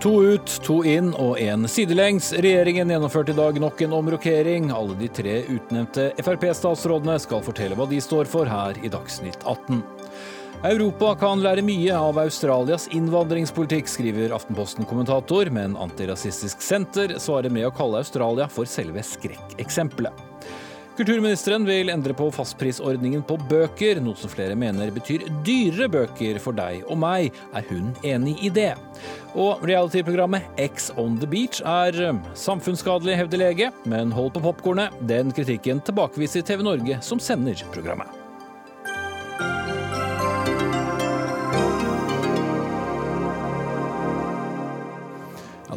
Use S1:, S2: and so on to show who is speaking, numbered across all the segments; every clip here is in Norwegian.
S1: To ut, to inn og én sidelengs. Regjeringen gjennomførte i dag nok en omrokering. Alle de tre utnevnte Frp-statsrådene skal fortelle hva de står for her i Dagsnytt 18. Europa kan lære mye av Australias innvandringspolitikk, skriver Aftenposten-kommentator, men Antirasistisk Senter svarer med å kalle Australia for selve skrekkeksempelet. Kulturministeren vil endre på fastprisordningen på bøker, noe som flere mener betyr dyrere bøker for deg og meg. Er hun enig i det? Og reality-programmet X on the Beach er um, samfunnsskadelig, hevder lege, men hold på popkornet. Den kritikken tilbakeviser TV Norge, som sender programmet.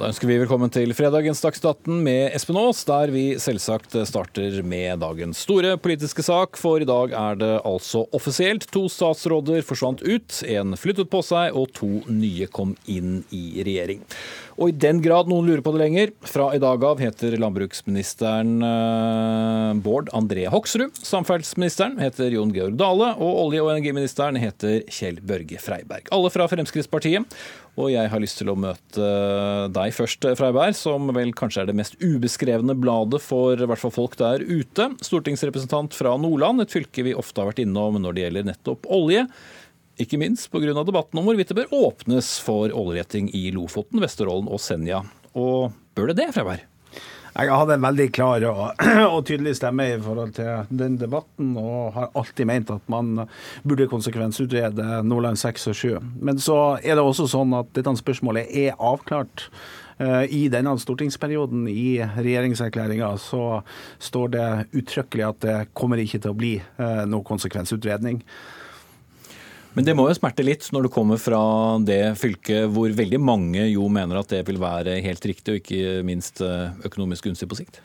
S1: Da ønsker vi velkommen til fredagens Dagsnytt med Espen Aas, der vi selvsagt starter med dagens store politiske sak. For i dag er det altså offisielt. To statsråder forsvant ut, en flyttet på seg, og to nye kom inn i regjering. Og i den grad noen lurer på det lenger, fra i dag av heter landbruksministeren eh, Bård André Hoksrud. Samferdselsministeren heter Jon Georg Dale, og olje- og energiministeren heter Kjell Børge Freiberg. Alle fra Fremskrittspartiet. Og jeg har lyst til å møte deg først, Freiberg, som vel kanskje er det mest ubeskrevne bladet for hvert fall folk der ute. Stortingsrepresentant fra Nordland, et fylke vi ofte har vært innom når det gjelder nettopp olje. Ikke minst pga. debatten om hvorvidt det bør åpnes for oljeretting i Lofoten, Vesterålen og Senja. Og bør det det, Freiberg?
S2: Jeg hadde en veldig klar og, og, tydelig stemme i forhold til den debatten, og har alltid ment at man burde konsekvensutrede Nordland 6 og 7. Men så er det også sånn at dette spørsmålet er avklart. Eh, I denne stortingsperioden, i regjeringserklæringa, så står det uttrykkelig at det kommer ikke til å bli eh, noe konsekvensutredning.
S1: Men det må jo smerte litt når det kommer fra det fylket hvor veldig mange jo mener at det vil være helt riktig, og ikke minst eh, økonomisk gunstig på sikt?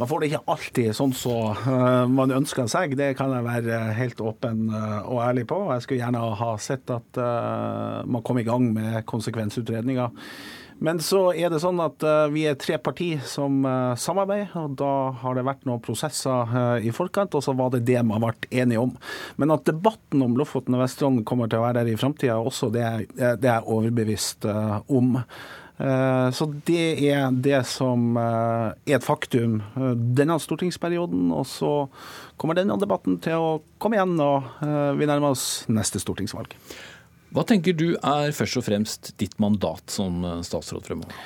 S2: Man får det ikke alltid sånn som så, uh, man ønsker seg, det kan jeg være helt åpen uh, og ærlig på. Jeg skulle gjerne ha sett at man kom i gang med konsekvensutredninger. Men så er det sånn at uh, vi er tre partier som uh, samarbeider, og da har det vært noen prosesser uh, i forkant, og så var det det man vært enige om. Men at debatten om Lofoten og Vesterålen kommer til å være der i framtida også, det er, det jeg overbevist om. Så det er det som er et faktum denne stortingsperioden. Og så kommer denne debatten til å komme igjen når vi nærmer oss neste stortingsvalg.
S1: Hva tenker du er først og fremst ditt mandat som eh, statsråd fremover?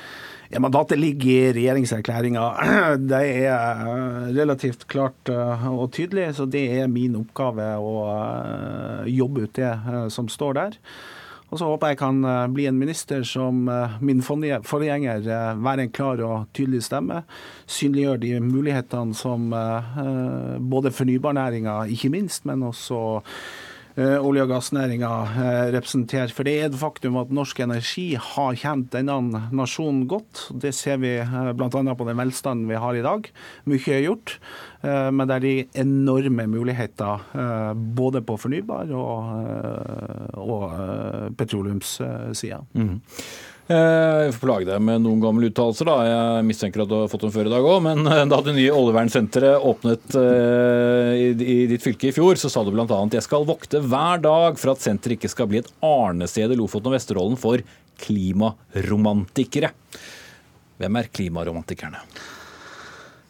S2: Ja, mandatet ligger i regjeringserklæringa. Det er eh, relativt klart eh, og tydelig, så det er min oppgave å jobbe ut det som står der. Og så håper jeg kan bli en minister som min forgjenger, være en klar og tydelig stemme. Synliggjøre de mulighetene som både fornybarnæringa, ikke minst, men også olje- og gassnæringa eh, representerer. For det er et faktum at norsk energi har kjent denne nasjonen godt. Det ser vi eh, bl.a. på den velstanden vi har i dag. Mye er gjort. Men det er de enorme muligheter både på fornybar og, og petroleumssida. Mm.
S1: Eh, jeg får plage deg med noen gamle uttalelser. Jeg mistenker at du har fått dem før i dag òg. Men eh, da det nye oljevernsenteret åpnet eh, i ditt fylke i fjor, så sa du bl.a.: Jeg skal vokte hver dag for at senteret ikke skal bli et arnested i Lofoten og Vesterålen for klimaromantikere. Hvem er klimaromantikerne?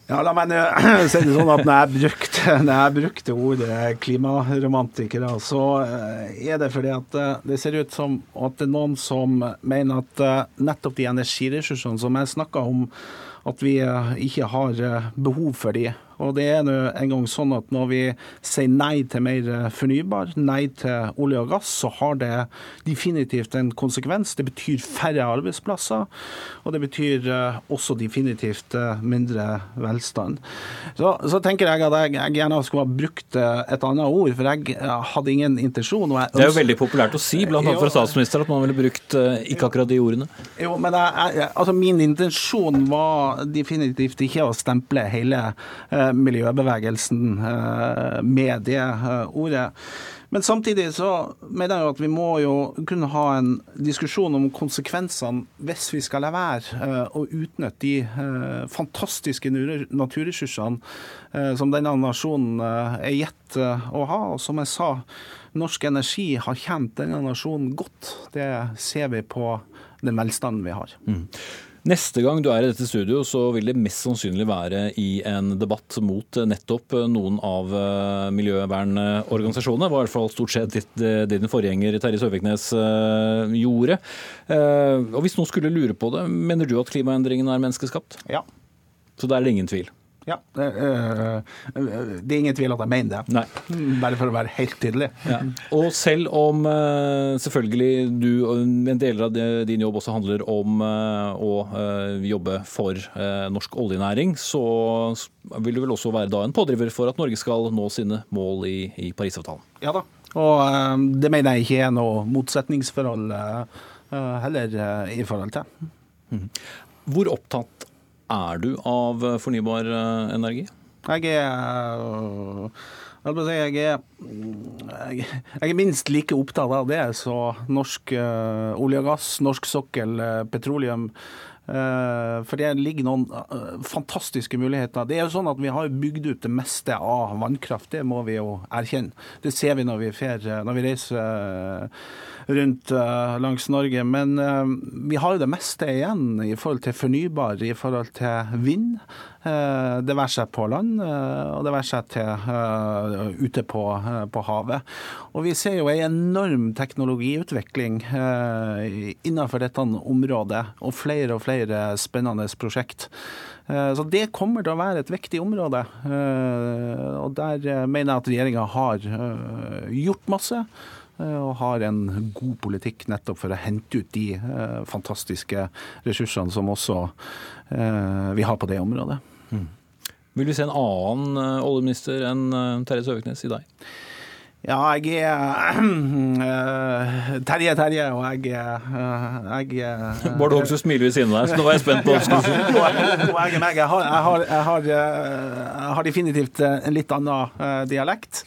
S2: Ja, La meg si det sånn at når jeg brukte, når brukte ordet klimaromantikere, så eh, er det fordi at eh, det ser ut som at det er noen som mener at eh, nettopp de energiressursene som jeg snakka om, at vi ikke har behov for de. Og det er en gang sånn at når vi sier nei til mer fornybar, nei til olje og gass, så har det definitivt en konsekvens. Det betyr færre arbeidsplasser, og det betyr eh, også definitivt eh, mindre velstand. Så, så tenker jeg at jeg, jeg, gjerne skulle ha brukt eh, et annet ord, for jeg hadde ingen intensjon.
S1: det er jo veldig populært å si, bl.a. fra statsministeren, at man ville brukt ikke akkurat de ordene.
S2: Jo, men jeg, altså min intensjon var definitivt ikke å stemple hele eh, det eh, ordet. Men samtidig så mener jeg at vi må jo kunne ha en diskusjon om konsekvensene hvis vi skal la være eh, å utnytte de fantastiske naturressursene som denne nasjonen er gitt å ha. Og som jeg sa, norsk energi har kjent denne nasjonen godt. Det ser vi på den velstanden vi har. Mm.
S1: Neste gang du er i dette studio, så vil det mest sannsynlig være i en debatt mot nettopp noen av eh, miljøvernorganisasjonene. Det var i hvert fall stort sett det din forgjenger Terje Søviknes eh, gjorde. Eh, og Hvis noen skulle lure på det, mener du at klimaendringene er menneskeskapt?
S2: Ja.
S1: Så der er det ingen tvil?
S2: Ja, det er ingen tvil at jeg mener det.
S1: Nei.
S2: Bare for å være helt tydelig.
S1: Ja. Og selv om eh, selvfølgelig du en deler av din jobb også handler om eh, å eh, jobbe for norsk oljenæring, så vil du vel også være da en pådriver for at Norge skal nå sine mål i, i Parisavtalen?
S2: Ja da, og det mener jeg ikke er noe motsetningsforhold heller i forhold til.
S1: Mhm. Hvor opptatt er du av fornybar eh, energi?
S2: Jeg er eh, jeg er, jeg er, minst like opptatt av det som norsk olje og gass, norsk sokkel, petroleum. Uh, for det ligger noen fantastiske muligheter. Det er jo sånn at Vi har bygd ut det meste av vannkraft, det må vi jo erkjenne. Det ser vi når vi, fer, når vi reiser rundt langs Norge. Men vi har jo det meste igjen i forhold til fornybar, i forhold til vind. Uh, det være seg på land, og det være seg til ute på, på, havet. Og vi ser jo en enorm teknologiutvikling innenfor dette området, og flere og flere spennende prosjekt. Så Det kommer til å være et viktig område. Og Der mener jeg at regjeringa har gjort masse. Eh, og har en god politikk nettopp for å hente ut de eh, fantastiske ressursene som også eh, vi har på det området. Mm.
S1: Vil vi se en annen oljeminister enn Terje Søviknes i deg?
S2: Ja, jeg er uh, Terje Terje, og jeg er uh,
S1: Bård Hoksrud smiler ved siden av deg, så nå var jeg spent på hva du skulle si.
S2: Jeg har, jeg, har, jeg, har, jeg har definitivt en litt annen dialekt.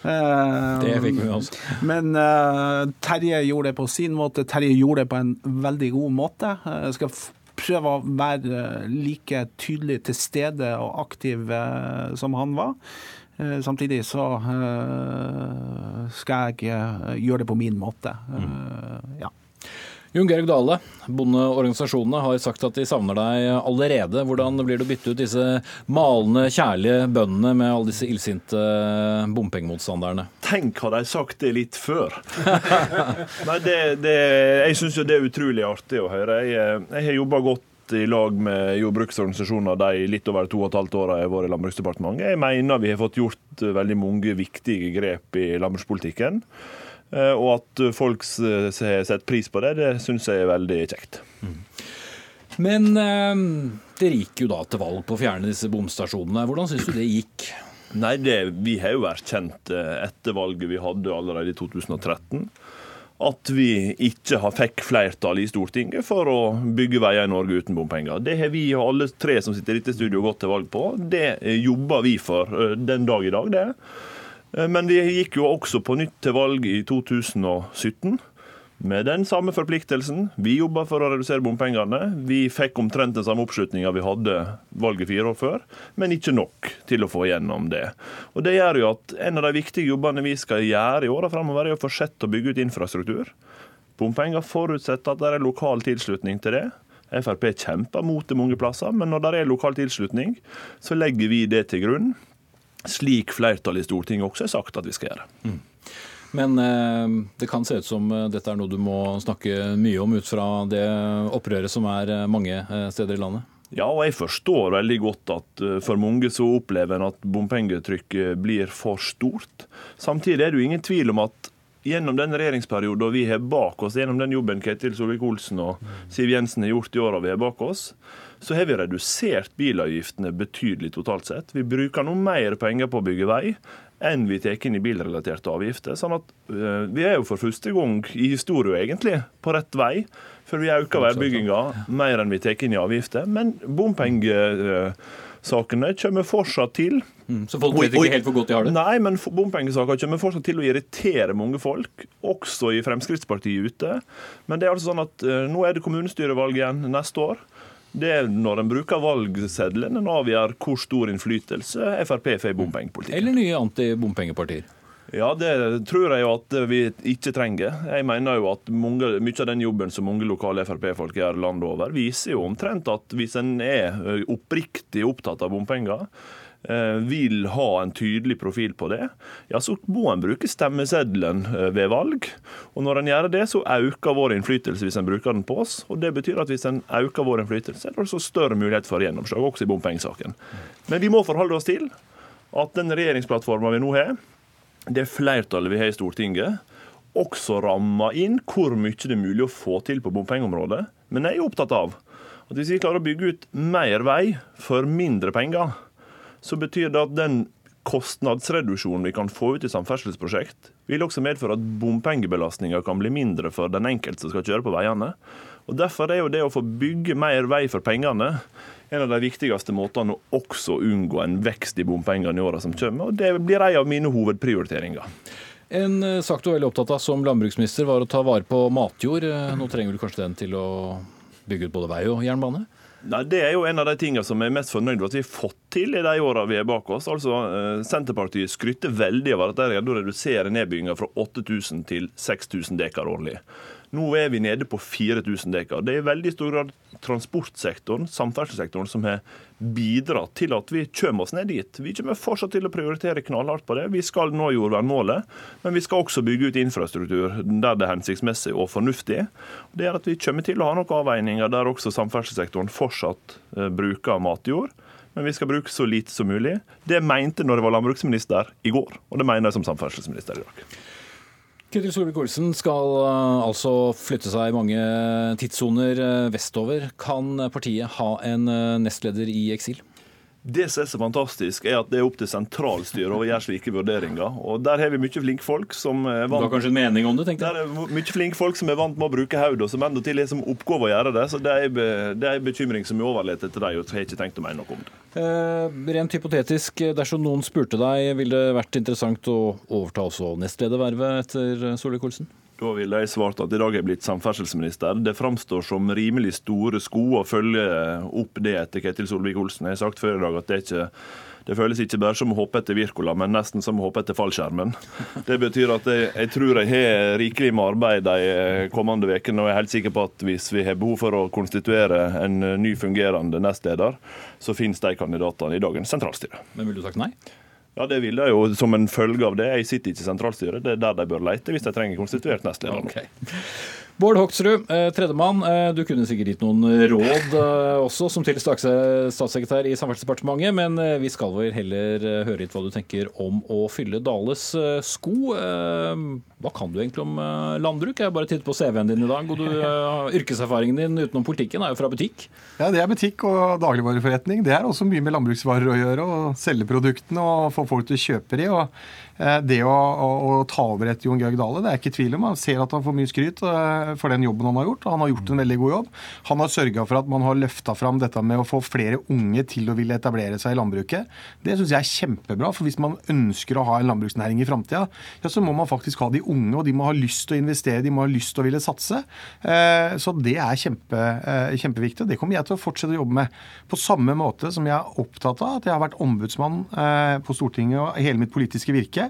S1: Eh, det fikk vi med oss.
S2: Men uh, Terje gjorde det på sin måte. Terje gjorde det på en veldig god måte. Eh, jeg skal prøve å være like tydelig til stede og aktiv uh, som han var. Samtidig så skal jeg gjøre det på min måte. Mm. Ja.
S1: Jon Georg Dale, bondeorganisasjonene har sagt at de savner deg allerede. Hvordan blir det å bytte ut disse malende, kjærlige bøndene med alle disse illsinte bompengemotstanderne?
S3: Tenk hadde jeg sagt det litt før. Nei, det, det, jeg syns jo det er utrolig artig å høre. Jeg, jeg har jobba godt i lag med jordbruksorganisasjoner de litt over to og et halvt åra jeg har vært i Landbruksdepartementet. Jeg mener vi har fått gjort veldig mange viktige grep i landbrukspolitikken. Eh, og at folk har sett pris på det, det syns jeg er veldig kjekt. Mm.
S1: Men eh, dere gikk jo da til valg på å fjerne disse bomstasjonene. Hvordan syns du det gikk?
S3: Nei, det, Vi har jo erkjent eh, etter valget vi hadde allerede i 2013, at vi ikke har fikk flertall i Stortinget for å bygge veier i Norge uten bompenger. Det har vi og alle tre som sitter i dette studioet gått til valg på. Det jobber vi for den dag i dag, det. Eh, men vi gikk jo også på nytt til valg i 2017 med den samme forpliktelsen. Vi jobba for å redusere bompengene. Vi fikk omtrent den samme oppslutninga vi hadde valget fire år før, men ikke nok til å få igjennom det. Og Det gjør jo at en av de viktige jobbene vi skal gjøre i åra framover, er å fortsette å bygge ut infrastruktur. Bompenger forutsetter at det er lokal tilslutning til det. Frp kjemper mot det mange plasser, men når det er lokal tilslutning, så legger vi det til grunn slik flertallet i Stortinget også har sagt at vi skal gjøre. Mm.
S1: Men eh, det kan se ut som eh, dette er noe du må snakke mye om ut fra det opprøret som er eh, mange steder i landet?
S3: Ja, og jeg forstår veldig godt at for mange så opplever en at bompengetrykket blir for stort. Samtidig er det jo ingen tvil om at gjennom den regjeringsperioden vi har bak oss, gjennom den jobben Ketil Solvik-Olsen og Siv Jensen har gjort i åra vi har bak oss, så har vi redusert bilavgiftene betydelig totalt sett. Vi bruker nå mer penger på å bygge vei enn vi tar inn i bilrelaterte avgifter. Sånn at uh, Vi er jo for første gang i historien egentlig på rett vei. For vi øker veibygginga mer enn vi tar inn i avgifter. Men bompengesakene kommer fortsatt til.
S1: Mm, så folk vet ikke helt hvor godt de har det?
S3: Nei, men bompengesaker kommer fortsatt til å irritere mange folk, også i Fremskrittspartiet ute. Men det er altså sånn at uh, nå er det kommunestyrevalg igjen neste år. Det er når en bruker valgseddelen en avgjør hvor stor innflytelse Frp får i bompengepolitikken.
S1: Eller nye antibompengepartier.
S3: Ja, det tror jeg jo at vi ikke trenger. Jeg mener jo at mange, mye av den jobben som mange lokale Frp-folk gjør landet over, viser jo omtrent at hvis en er oppriktig opptatt av bompenger, vil ha en tydelig profil på det, ja, så må en bruke stemmeseddelen ved valg. Og når en gjør det, så øker vår innflytelse hvis en bruker den på oss. Og det betyr at hvis en øker vår innflytelse, er det også større mulighet for gjennomslag, også i bompengesaken. Men vi må forholde oss til at den regjeringsplattforma vi nå har, det flertallet vi har i Stortinget, også rammer inn hvor mye det er mulig å få til på bompengeområdet. Men jeg er opptatt av at hvis vi klarer å bygge ut mer vei for mindre penger, så betyr det at den kostnadsreduksjonen vi kan få ut i samferdselsprosjekt, vil også medføre at bompengebelastninga kan bli mindre for den enkelte som skal kjøre på veiene. Og Derfor er jo det å få bygge mer vei for pengene en av de viktigste måtene å også unngå en vekst i bompengene i åra som kommer. Og det blir ei av mine hovedprioriteringer.
S1: En eh, sak du var veldig opptatt av som landbruksminister, var å ta vare på matjord. Eh, nå trenger du kanskje den til å bygge ut både vei og jernbane?
S3: Nei, Det er jo en av de tingene som jeg er mest fornøyd med at vi har fått til i de åra vi er bak oss. Altså, eh, Senterpartiet skryter veldig av at de redusere nedbygginga fra 8000 til 6000 dekar årlig. Nå er vi nede på 4000 dekar. Det er i veldig stor grad transportsektoren, samferdselssektoren, som har bidratt til at vi kommer oss ned dit. Vi kommer fortsatt til å prioritere knallhardt på det. Vi skal nå jordvernmålet, men vi skal også bygge ut infrastruktur der det er hensiktsmessig og fornuftig. Det gjør at vi kommer til å ha noen avveininger der også samferdselssektoren fortsatt eh, bruker matjord men vi skal bruke så lite som mulig. Det mente når jeg var landbruksminister i går, og det mener jeg som samferdselsminister i dag.
S1: Ketil Solvik-Olsen skal uh, altså flytte seg i mange tidssoner uh, vestover. Kan partiet ha en uh, nestleder i eksil?
S3: Det som er så fantastisk, er at det er opp til sentralstyret å gjøre slike vurderinger. Og Der har vi mye flinke folk som er vant
S1: Du har kanskje en mening om det, tenkte
S3: jeg? Der er mye flinke folk som er vant med å bruke hodet, og som endatil har som oppgave å gjøre det. Så det er, det er en bekymring som vi overlater til dem, og har ikke tenkt å mene noe om det.
S1: Eh, rent hypotetisk, dersom noen spurte deg, ville det vært interessant å overta også nestledervervet etter Solvik-Olsen?
S3: Da ville jeg svart at i dag er jeg blitt samferdselsminister. Det framstår som rimelig store sko å følge opp det etter Ketil Solvik-Olsen. Jeg har sagt før i dag at det ikke det føles ikke bare som å hoppe etter Wirkola, men nesten som å hoppe etter fallskjermen. Det betyr at jeg, jeg tror jeg har rikelig med arbeid de kommende ukene, og jeg er helt sikker på at hvis vi har behov for å konstituere en ny fungerende nestleder, så finnes de kandidatene i dagens sentralstyre.
S1: Men vil du sagt nei?
S3: Ja, Det vil jeg jo som en følge av det. Jeg sitter ikke i sentralstyret. Det er der de bør lete hvis de trenger konstituert nestleder.
S1: Okay. Bård Hoksrud, eh, tredjemann. Eh, du kunne sikkert gitt noen råd eh, også, som til statssekretær i Samferdselsdepartementet, men vi skal vel heller høre litt hva du tenker om å fylle Dales sko. Hva kan du egentlig om landbruk? Jeg har bare tittet på CV-en din i dag, og du, yrkeserfaringen din utenom politikken er jo fra butikk?
S4: Ja, det er butikk og dagligvareforretning. Det er også mye med landbruksvarer å gjøre. Å selge produktene og få folk til å kjøpe de. og det å, å, å, ta over etter Jon Georg Dale, det er ikke tvil om. Han ser at han får mye skryt eh, for den jobben han har gjort. Han har gjort en veldig god jobb. Han har sørga for at man har løfta fram dette med å få flere unge til å ville etablere seg i landbruket. Det syns jeg er kjempebra. For hvis man ønsker å ha en landbruksnæring i framtida, ja, så må man faktisk ha de unge, og de må ha lyst til å investere, de må ha lyst til å ville satse. Eh, så det er kjempe, kjempeviktig, og det kommer jeg til å fortsette å jobbe med. På samme måte som jeg er opptatt av at jeg har vært ombudsmann på Stortinget og hele mitt politiske virke.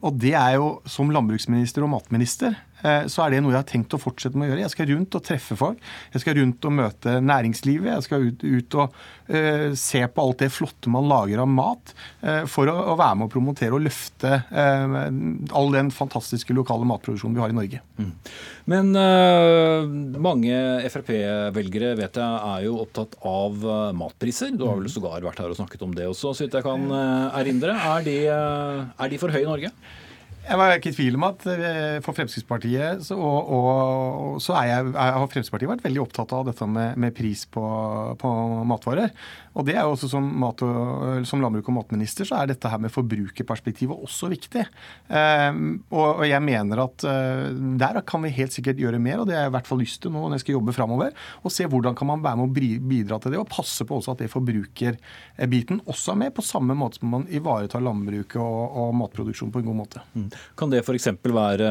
S4: Og det er jo som landbruksminister og matminister Eh, så er det noe jeg har tenkt å fortsette med å gjøre. Jeg skal rundt og treffe folk. Jeg skal rundt og møte næringslivet. Jeg skal ut, ut og uh, se på alt det flotte man lager av mat, uh, for å, å, være med å promotere og løfte uh, all den fantastiske lokale matproduksjonen vi har i Norge. Mm.
S1: Men mange Frp-velgere vet jeg er jo opptatt av matpriser. Du har vel mm. sågar vært her og snakket om det også, så vidt jeg kan erindre. Er de, er de for høye i Norge?
S4: Jeg var ikke i tvil om at eh, for Fremskrittspartiet så, og, og, så jeg, har Fremskrittspartiet vært veldig opptatt av dette med, med pris på, på, matvarer. Og det er jo også som, mat og, som landbruk- og matminister så er dette her med forbrukerperspektivet også viktig. Um, og, og, jeg mener at uh, der kan vi helt sikkert gjøre mer, og det har jeg i hvert fall lyst til nå når jeg skal jobbe framover. Og se hvordan kan man være med å bidra til det, og passe på også at det forbrukerbiten også er med, på samme måte som man ivaretar landbruket og, matproduksjon på en god måte. Mm.
S1: Kan det f.eks. være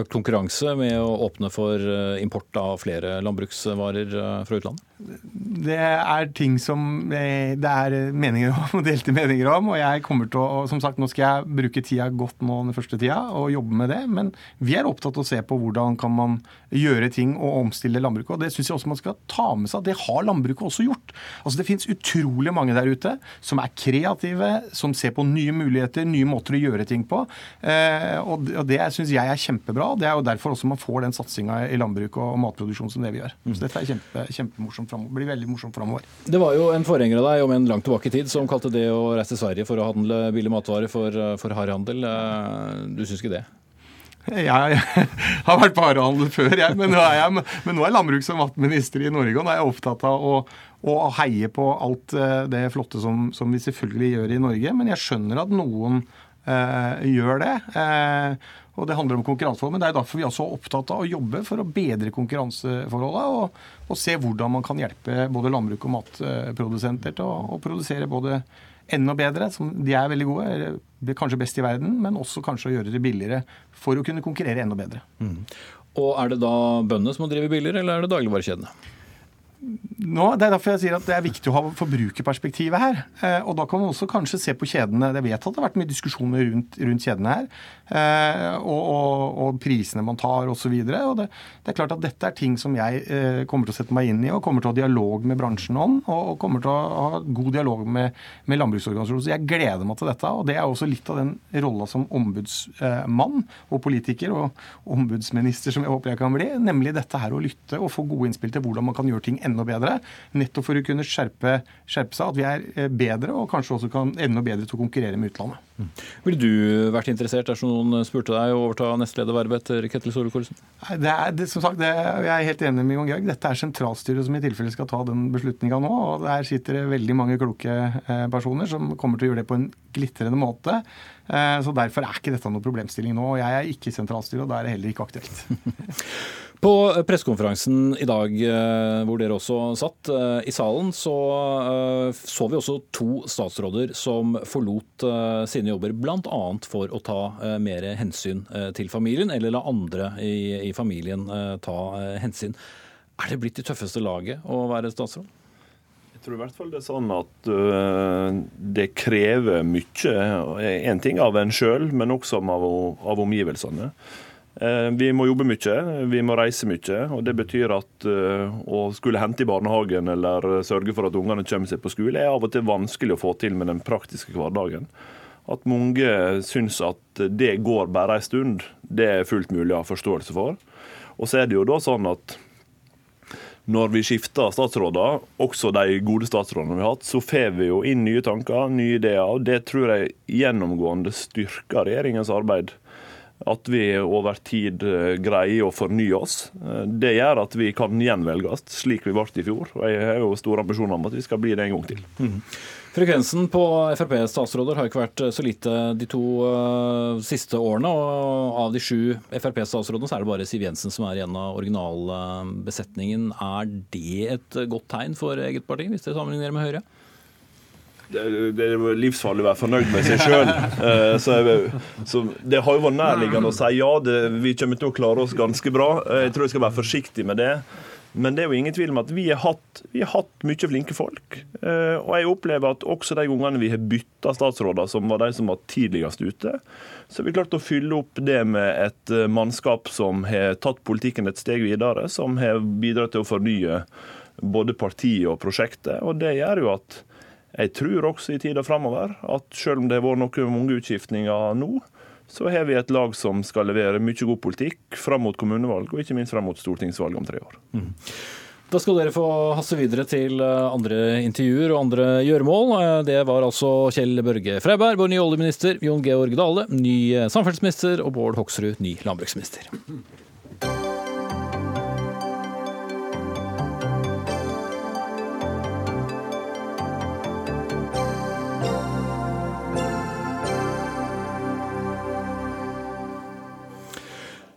S1: økt konkurranse med å åpne for eh, import av flere landbruksvarer eh, fra utlandet?
S4: Det er ting som det er meninger om, delte meninger om. Og jeg kommer til å Som sagt, nå skal jeg bruke tida godt nå den første tida og jobbe med det. Men vi er opptatt av å se på hvordan kan man gjøre ting og omstille landbruket. Og det syns jeg også man skal ta med seg. Det har landbruket også gjort. Altså Det finnes utrolig mange der ute som er kreative, som ser på nye muligheter, nye måter å gjøre ting på. Eh, og det syns jeg er kjempebra. Det er jo derfor også man får den satsinga i landbruk og matproduksjon som det vi gjør. Så dette er kjempe, kjempemorsomt framover. Blir veldig morsomt framover.
S1: Det var jo en forgjenger av deg, om en langt tilbake i tid, som kalte det å reise til Sverige for å handle billig matvarer for, for hardhandel. Eh, du syns ikke det?
S4: Jeg, har vært på varehandel før, jeg, men nå er jeg men nå er landbruks- og matminister i Norge. Og nå er jeg opptatt av å, å heie på alt eh, det flotte som, som, vi selvfølgelig gjør i Norge. Men jeg skjønner at noen eh, gjør det. Eh, og det handler om konkurranseforhold. Men det er derfor vi er så opptatt av å jobbe for å bedre konkurranseforholdene. Og, og se hvordan man kan hjelpe både landbruk og matprodusenter til å, produsere både enda bedre, som de er veldig gode, kanskje best i verden, men også kanskje å gjøre det billigere for å kunne konkurrere enda bedre. Mm.
S1: Og Er det da bøndene som må drive billigere, eller er det dagligvarekjedene?
S4: Nå, Det er derfor jeg sier at det er viktig å ha forbrukerperspektivet her. Eh, og Da kan man også kanskje se på kjedene. Jeg vet at det har vært mye diskusjoner rundt, rundt kjedene her. Eh, og, og, og, prisene man tar osv. Det, det er klart at dette er ting som jeg eh, kommer til å sette meg inn i og kommer til å ha dialog med bransjen om. Og, og kommer til å ha god dialog med, med landbruksorganisasjoner. Så jeg gleder meg til dette. Og det er også litt av den rolla som ombudsmann og politiker og ombudsminister som jeg håper jeg kan bli. Nemlig dette her å lytte og få gode innspill til hvordan man kan gjøre ting enda enda bedre. Nettopp for å kunne skjerpe, skjerpe seg, at vi er eh, bedre og kanskje også kan enda bedre til å konkurrere med utlandet. Mm.
S1: Ville du vært interessert dersom noen spurte deg å overta nestledervervet etter Ketil Solvik-Olsen?
S4: Det er, det, som sagt, det, jeg er helt enig med Jon Georg. Dette er sentralstyret som i tilfelle skal ta den beslutninga nå. og Der sitter det veldig mange kloke eh, personer som kommer til å gjøre det på en glitrende måte. Eh, så Derfor er ikke dette noen problemstilling nå. og Jeg er ikke i sentralstyret, og da er det heller ikke aktuelt.
S1: På pressekonferansen i dag, eh, hvor dere også satt eh, i salen, så eh, så vi også to statsråder som forlot sine jobber bl.a. for å ta mer hensyn til familien, eller la andre i, familien ta hensyn. Er det blitt det tøffeste laget å være statsråd?
S3: Jeg tror i hvert fall det er sånn at det krever mye. En ting av en sjøl, men også av omgivelsene. Eh, vi må jobbe mye, vi må reise mye. og Det betyr at eh, å skulle hente i barnehagen eller sørge for at ungene kommer seg på skole, er av og til vanskelig å få til med den praktiske hverdagen. At mange syns at det går bare en stund, det er fullt mulig å ha forståelse for. Og så er det jo da sånn at når vi skifter statsråder, også de gode statsrådene vi har hatt, så får vi jo inn nye tanker, nye ideer. og Det tror jeg gjennomgående styrker regjeringens arbeid at vi over tid eh, greier å fornye oss. Eh, det gjør at vi kan gjenvelges, slik vi ble i fjor. Og Jeg har jo store ambisjoner om at vi skal bli det en gang til. Mm.
S1: Frekvensen på Frp-statsråder har ikke vært så lite de to siste årene. og Av de sju Frp-statsrådene så er det bare Siv Jensen som er igjen av originalbesetningen. Er det et godt tegn for eget parti, hvis dere sammenligner med Høyre?
S3: Det er livsfarlig å være fornøyd med seg sjøl. Eh, så, så, det har jo vært nærliggende å si ja, det, vi kommer til å klare oss ganske bra. Eh, jeg tror jeg skal være forsiktig med det. Men det er jo ingen tvil om at vi har hatt, vi har hatt mye flinke folk. Eh, og jeg opplever at også de gangene vi har bytta statsråder, som var de som var tidligst ute, så har vi klart å fylle opp det med et mannskap som har tatt politikken et steg videre, som har bidratt til å fornye både partiet og prosjektet. Og det gjør jo at jeg tror også i tida framover at selv om det har vært noen mange utskiftninger nå, så har vi et lag som skal levere mye god politikk fram mot kommunevalg, og ikke minst fram mot stortingsvalg om tre år. Mm.
S1: Da skal dere få hasse videre til eh, andre intervjuer og andre gjøremål. Eh, det var altså Kjell Børge Freiberg, vår nye oljeminister, Jon Georg Dale, ny eh, samferdselsminister, og Bård Hoksrud, ny landbruksminister.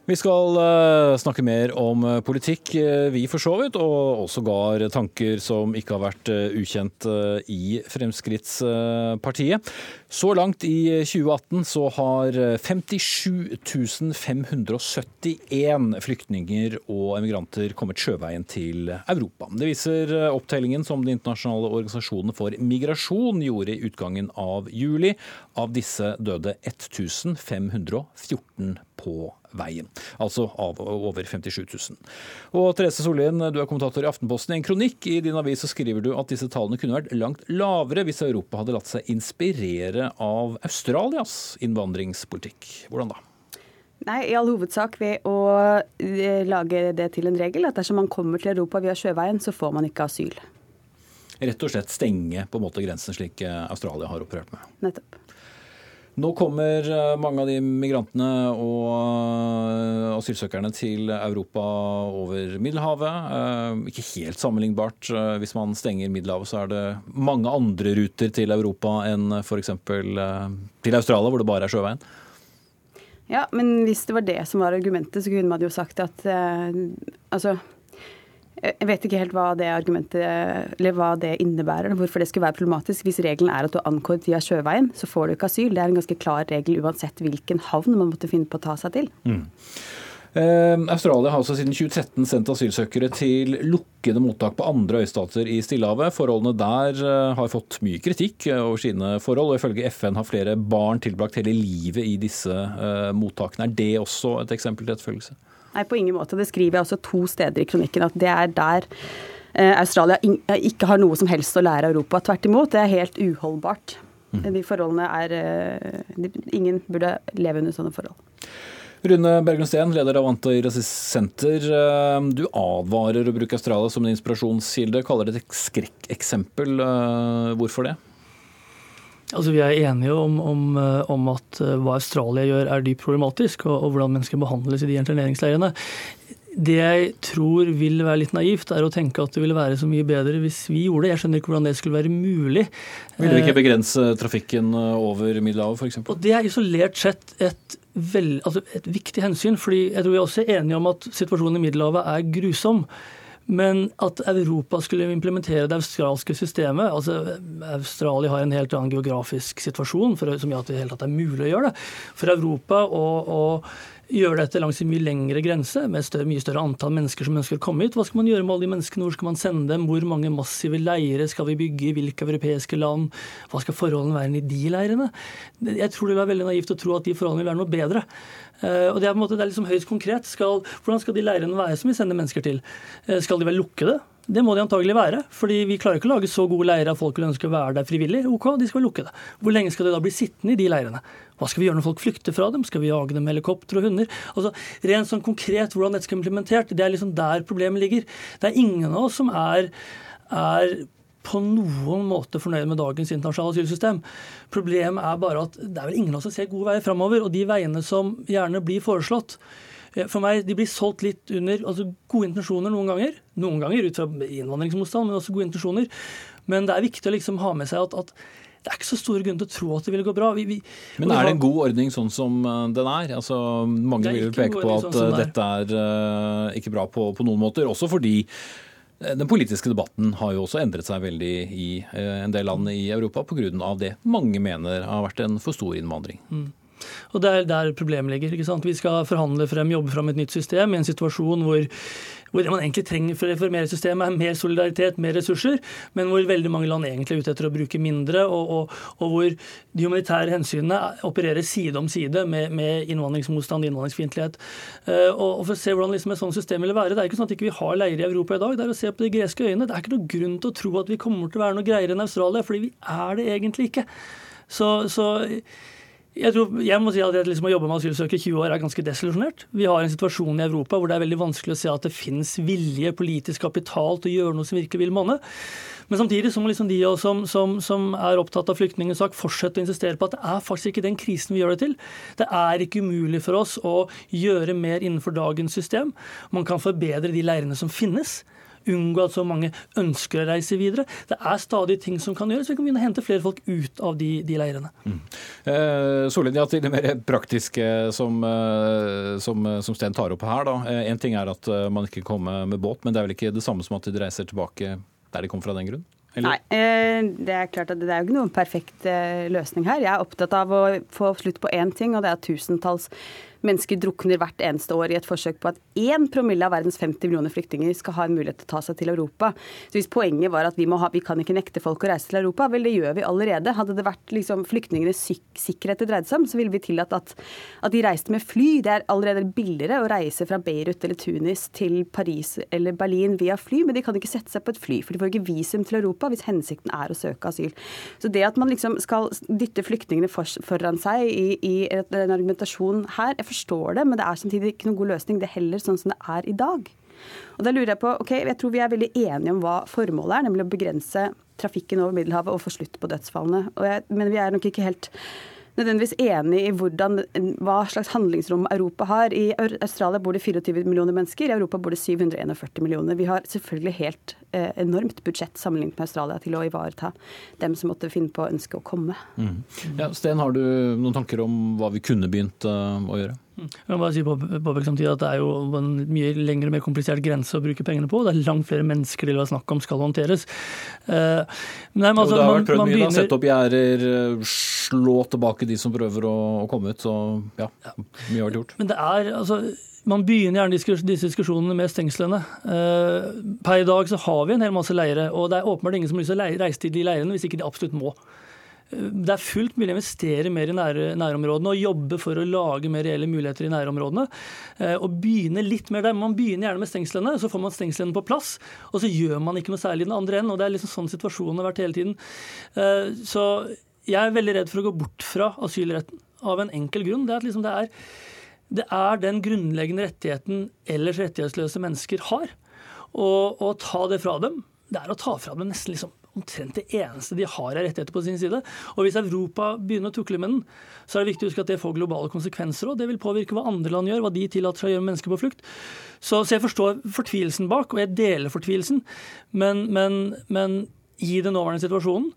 S1: Vi skal uh, snakke mer om uh, politikk, uh, vi for så vidt, og også gar tanker som ikke har vært ukjent i Fremskrittspartiet. Så langt i 2018 så har 57 571 flyktninger og emigranter kommet sjøveien til Europa. Det viser opptellingen som Den internasjonale organisasjonen for migrasjon gjorde i utgangen av juli. Av disse døde 1514 på veien. Altså av over 57 000. Og Therese Sollien, du er kommentator i Aftenposten. I en kronikk i din avis så skriver du at disse tallene kunne vært langt lavere hvis Europa hadde latt seg inspirere av Australias innvandringspolitikk. Hvordan da?
S5: Nei, I all hovedsak ved å eh, lage det til en regel at dersom man kommer til Europa via sjøveien, så får man ikke asyl.
S1: Rett og slett stenge på en måte grensen slik Australia har operert med.
S5: Nettopp.
S1: Nå kommer eh, mange av de migrantene og eh, asylsøkerne til Europa over Middelhavet. Eh, ikke helt sammenlignbart. Hvis man stenger Middelhavet, så er det mange andre ruter til Europa enn f.eks. til Australia, hvor det bare er sjøveien.
S5: Ja, men hvis det var det som var argumentet, så kunne man jo sagt at altså jeg vet ikke helt hva det argumentet, eller hva det innebærer, hvorfor det skulle være problematisk. Hvis regelen er at du ankommer via sjøveien, så får du ikke asyl. Det er en ganske klar regel uansett hvilken havn man måtte finne på å ta seg til. Mm.
S1: Eh, Australia har altså siden 2013 sendt asylsøkere til lukkede mottak på andre øystater i Stillehavet. Forholdene der eh, har fått mye kritikk over sine forhold, og ifølge FN har flere barn tilbrakt hele livet i disse eh, mottakene. Er det også et eksempel til etterfølgelse?
S5: Nei, på ingen måte. Det skriver jeg også to steder i kronikken, at det er der eh, Australia eh, ikke har noe som helst å lære Europa. Tvert imot, det er helt uholdbart. Mm. De forholdene er eh, Ingen burde leve under sånne forhold.
S1: Rune Berglund Steen, leder av Antirasist Senter. Du advarer å bruke Australia som en inspirasjonskilde, kaller det et skrekkeksempel. Hvorfor det?
S6: Altså, vi er enige om, om, eh, om, at eh, hva Australia gjør er dypt problematisk, og, og hvordan mennesker behandles i de interneringsleirene. Det jeg tror vil være litt naivt, er å tenke at det ville være så mye bedre hvis vi gjorde det. Jeg skjønner ikke hvordan det skulle være mulig.
S1: Ville vi ikke eh, begrense trafikken over Middelhavet f.eks.?
S6: Det er isolert sett et, vel, altså et viktig hensyn. fordi jeg tror vi er også enige om at situasjonen i Middelhavet er grusom. Men at Europa skulle implementere det australske systemet altså Australia har en helt annen geografisk situasjon for, som gjør at det er mulig å gjøre det. For Europa å, å gjøre dette langs en mye lengre grense, med større, mye større antall mennesker som ønsker å komme hit. Hva skal man gjøre med alle de menneskene? Hvor skal man sende dem? Hvor mange massive leirer skal vi bygge? I hvilke europeiske land? Hva skal forholdene være i de leirene? Jeg tror det vil være veldig naivt å tro at de forholdene vil være noe bedre. Eh, og Det er på en måte, det er liksom høyst konkret. Skal, hvordan skal de leirene være som vi sender mennesker til? Eh, skal de være lukkede? Det må de antagelig være. fordi vi klarer ikke å lage så gode leirer at folk vil ønske å være der frivillig. Ok, de skal lukke det. Hvor lenge skal de da bli sittende i de leirene? Hva skal vi gjøre når folk flykter fra dem? Skal vi jage dem med helikopter og hunder? Altså, Rent sånn konkret hvordan dette skal implementert, det er liksom der problemet ligger. Det er ingen av oss som er, er på noen måte fornøyd med dagens internasjonale asylsystem. Problemet er bare at det er vel ingen av oss som ser gode veier framover. Og de veiene som gjerne blir foreslått, for meg, de blir solgt litt under altså gode intensjoner noen ganger. Noen ganger ut fra innvandringsmotstand, men også gode intensjoner. Men det er viktig å liksom ha med seg at, at det er ikke så store grunn til å tro at det ville gå bra. Vi, vi,
S1: Men er det en god ordning sånn som eh, den er? Altså, mange vil peke på at sånn dette er uh, ikke bra på, på, noen måter. Også fordi den politiske debatten har jo også endret seg veldig i uh, en del land i Europa pga. det mange mener har vært en for stor innvandring. Mm.
S6: Og Det er der problemet ligger. ikke sant? Vi skal forhandle frem, jobbe frem et nytt system i en situasjon hvor, hvor det man egentlig trenger for å reformere systemet, er mer solidaritet, mer ressurser, men hvor veldig mange land egentlig er ute etter å bruke mindre, og, og, og hvor de humanitære hensynene opererer side om side med, med innvandringsmotstand, innvandringsfiendtlighet. Uh, og, og, for å se hvordan liksom et sånt system ville være. Det er ikke sånn at ikke vi ikke har leirer i Europa i dag. Det er å se på de greske øyene. Det er ikke noe grunn til å tro at vi kommer til å være noe greiere enn Australia, fordi vi er det egentlig ikke. Så, så jeg, tror, jeg, må si at det liksom å jobbe med asylsøkere i 20 år er ganske desillusjonert. Vi har en situasjon i Europa hvor det er veldig vanskelig å se at det finnes vilje, politisk kapital til å gjøre noe som virkelig vil monne. Men samtidig så må liksom de som, som, som, er opptatt av flyktningesak, fortsette å insistere på at det er faktisk ikke den krisen vi gjør det til. Det er ikke umulig for oss å gjøre mer innenfor dagens system. Man kan forbedre de leirene som finnes unngå at så mange ønsker å reise videre. Det er stadig ting som kan gjøres. Vi kan begynne å hente flere folk ut av de, de leirene. Mm.
S1: Eh, Solin, ja, til det mer praktiske som, eh, som, som Sten tar opp her. En ting er at man ikke kommer med båt, men det er vel ikke det samme som at de reiser tilbake der de kom fra den grunn?
S5: Eller? Nei, eh, det er klart at det er jo ikke noen perfekt eh, løsning her. Jeg er opptatt av å få slutt på én ting, og det er tusentalls mennesker drukner hvert eneste år i et forsøk på at én promille av verdens 50 millioner flyktninger skal ha en mulighet til å ta seg til Europa. Så Hvis poenget var at vi, ha, vi kan ikke nekte folk å reise til Europa, vel det gjør vi allerede. Hadde det vært liksom, flyktningenes sikkerhet det dreide seg om, så ville vi tillatt at, at, de reiste med fly. Det er allerede billigere å reise fra Beirut eller Tunis til Paris eller Berlin via fly, men de kan ikke sette seg på et fly, for de får ikke visum til Europa hvis hensikten er å søke asyl. Så det at man liksom skal dytte flyktningene foran seg i, i en argumentasjon her, jeg forstår det, men det er samtidig ikke noen god løsning, det heller sånn som det er i dag. Og da lurer Jeg på, ok, jeg tror vi er veldig enige om hva formålet er, nemlig å begrense trafikken over Middelhavet og få slutt på dødsfallene. Jeg, men vi er nok ikke helt nødvendigvis enig i hvordan, hva slags handlingsrom Europa har. I Australia bor det 24 millioner mennesker, i Europa bor det 741 millioner. Vi har selvfølgelig helt eh, enormt budsjett sammenlignet med Australia til å ivareta dem som måtte finne på å ønske å komme. Mm.
S1: Ja, Sten, har du noen tanker om hva vi kunne begynt uh, å gjøre?
S6: Mm. Jeg må bare si på, på samtidig at Det er jo en mye lengre og mer komplisert grense å bruke pengene på. Det er langt flere mennesker det var snakk om skal håndteres. Uh,
S1: nei, men altså, det har vært prøvd mye. Begynner... Sette opp gjerder, slå tilbake de som prøver å, å komme ut. Så ja, mye har vært gjort.
S6: Men det er, altså, man begynner gjerne disse diskusjonene med stengslene. Uh, per i dag så har vi en hel masse leire, og det er åpenbart ingen som har lyst til å reise til de leirene hvis ikke de absolutt må. Det er fullt mulig å investere mer i nær, nærområdene og jobbe for å lage mer reelle muligheter i nærområdene. Eh, og begynne litt mer der. Man begynner gjerne med stengslene, så får man stengslene på plass. Og så gjør man ikke noe særlig den andre enden. Og det er liksom sånn situasjonen har vært hele tiden. Eh, så jeg er veldig redd for å gå bort fra asylretten av en enkel grunn. Det er liksom det, er, det er den grunnleggende rettigheten ellers rettighetsløse mennesker har. Og å ta det fra dem, det er å ta fra dem nesten liksom omtrent det eneste de har av rettigheter på sin side. Og hvis Europa begynner å tukle med den, så er det viktig å huske at det får globale konsekvenser òg. Det vil påvirke hva andre land gjør, hva de tillater seg å gjøre med mennesker på flukt. Så, så, jeg forstår fortvilelsen bak, og jeg deler fortvilelsen, men, men, men i den nåværende situasjonen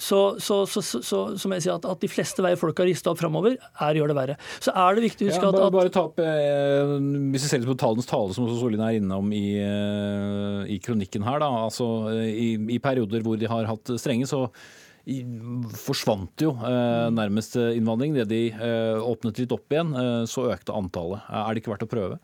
S6: så, så, så, så, jeg si at, at de fleste veier folk har rista opp framover, er gjør det verre. Så er det viktig å huske ja,
S1: bare,
S6: at,
S1: bare ta opp, eh, Hvis vi ser litt på tallenes tale, som også Solin er innom i, eh, i kronikken her, da, altså i, i, perioder hvor de har hatt strenge, så i, forsvant jo eh, nærmest innvandring. Det de eh, åpnet litt opp igjen, eh, så økte antallet. Er det ikke verdt å prøve?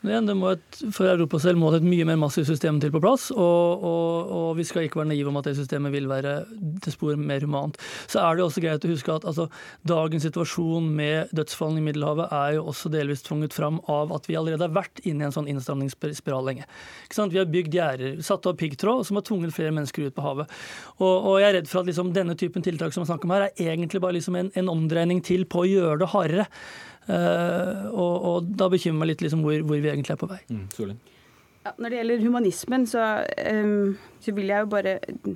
S6: Et, for Europa selv må det et mye mer massivt system til på plass. Og, og, og, vi skal ikke være naive om at det systemet vil være til spor mer humant. Så er det også greit å huske at altså, dagens situasjon med dødsfallene i Middelhavet er jo også delvis tvunget fram av at vi allerede har vært inne i en sånn innstramningsspiral lenge. Vi har bygd gjerder, satt av piggtråd, som har tvunget flere mennesker ut på havet. Og, og jeg er redd for at liksom, denne typen tiltak som vi snakker om her, er egentlig bare liksom en, en omdreining til på å gjøre det hardere. Uh, og, og, da bekymrer meg litt liksom hvor, hvor, vi egentlig er på vei. Mm,
S5: ja, når det gjelder humanismen, så, um, så, vil jeg jo bare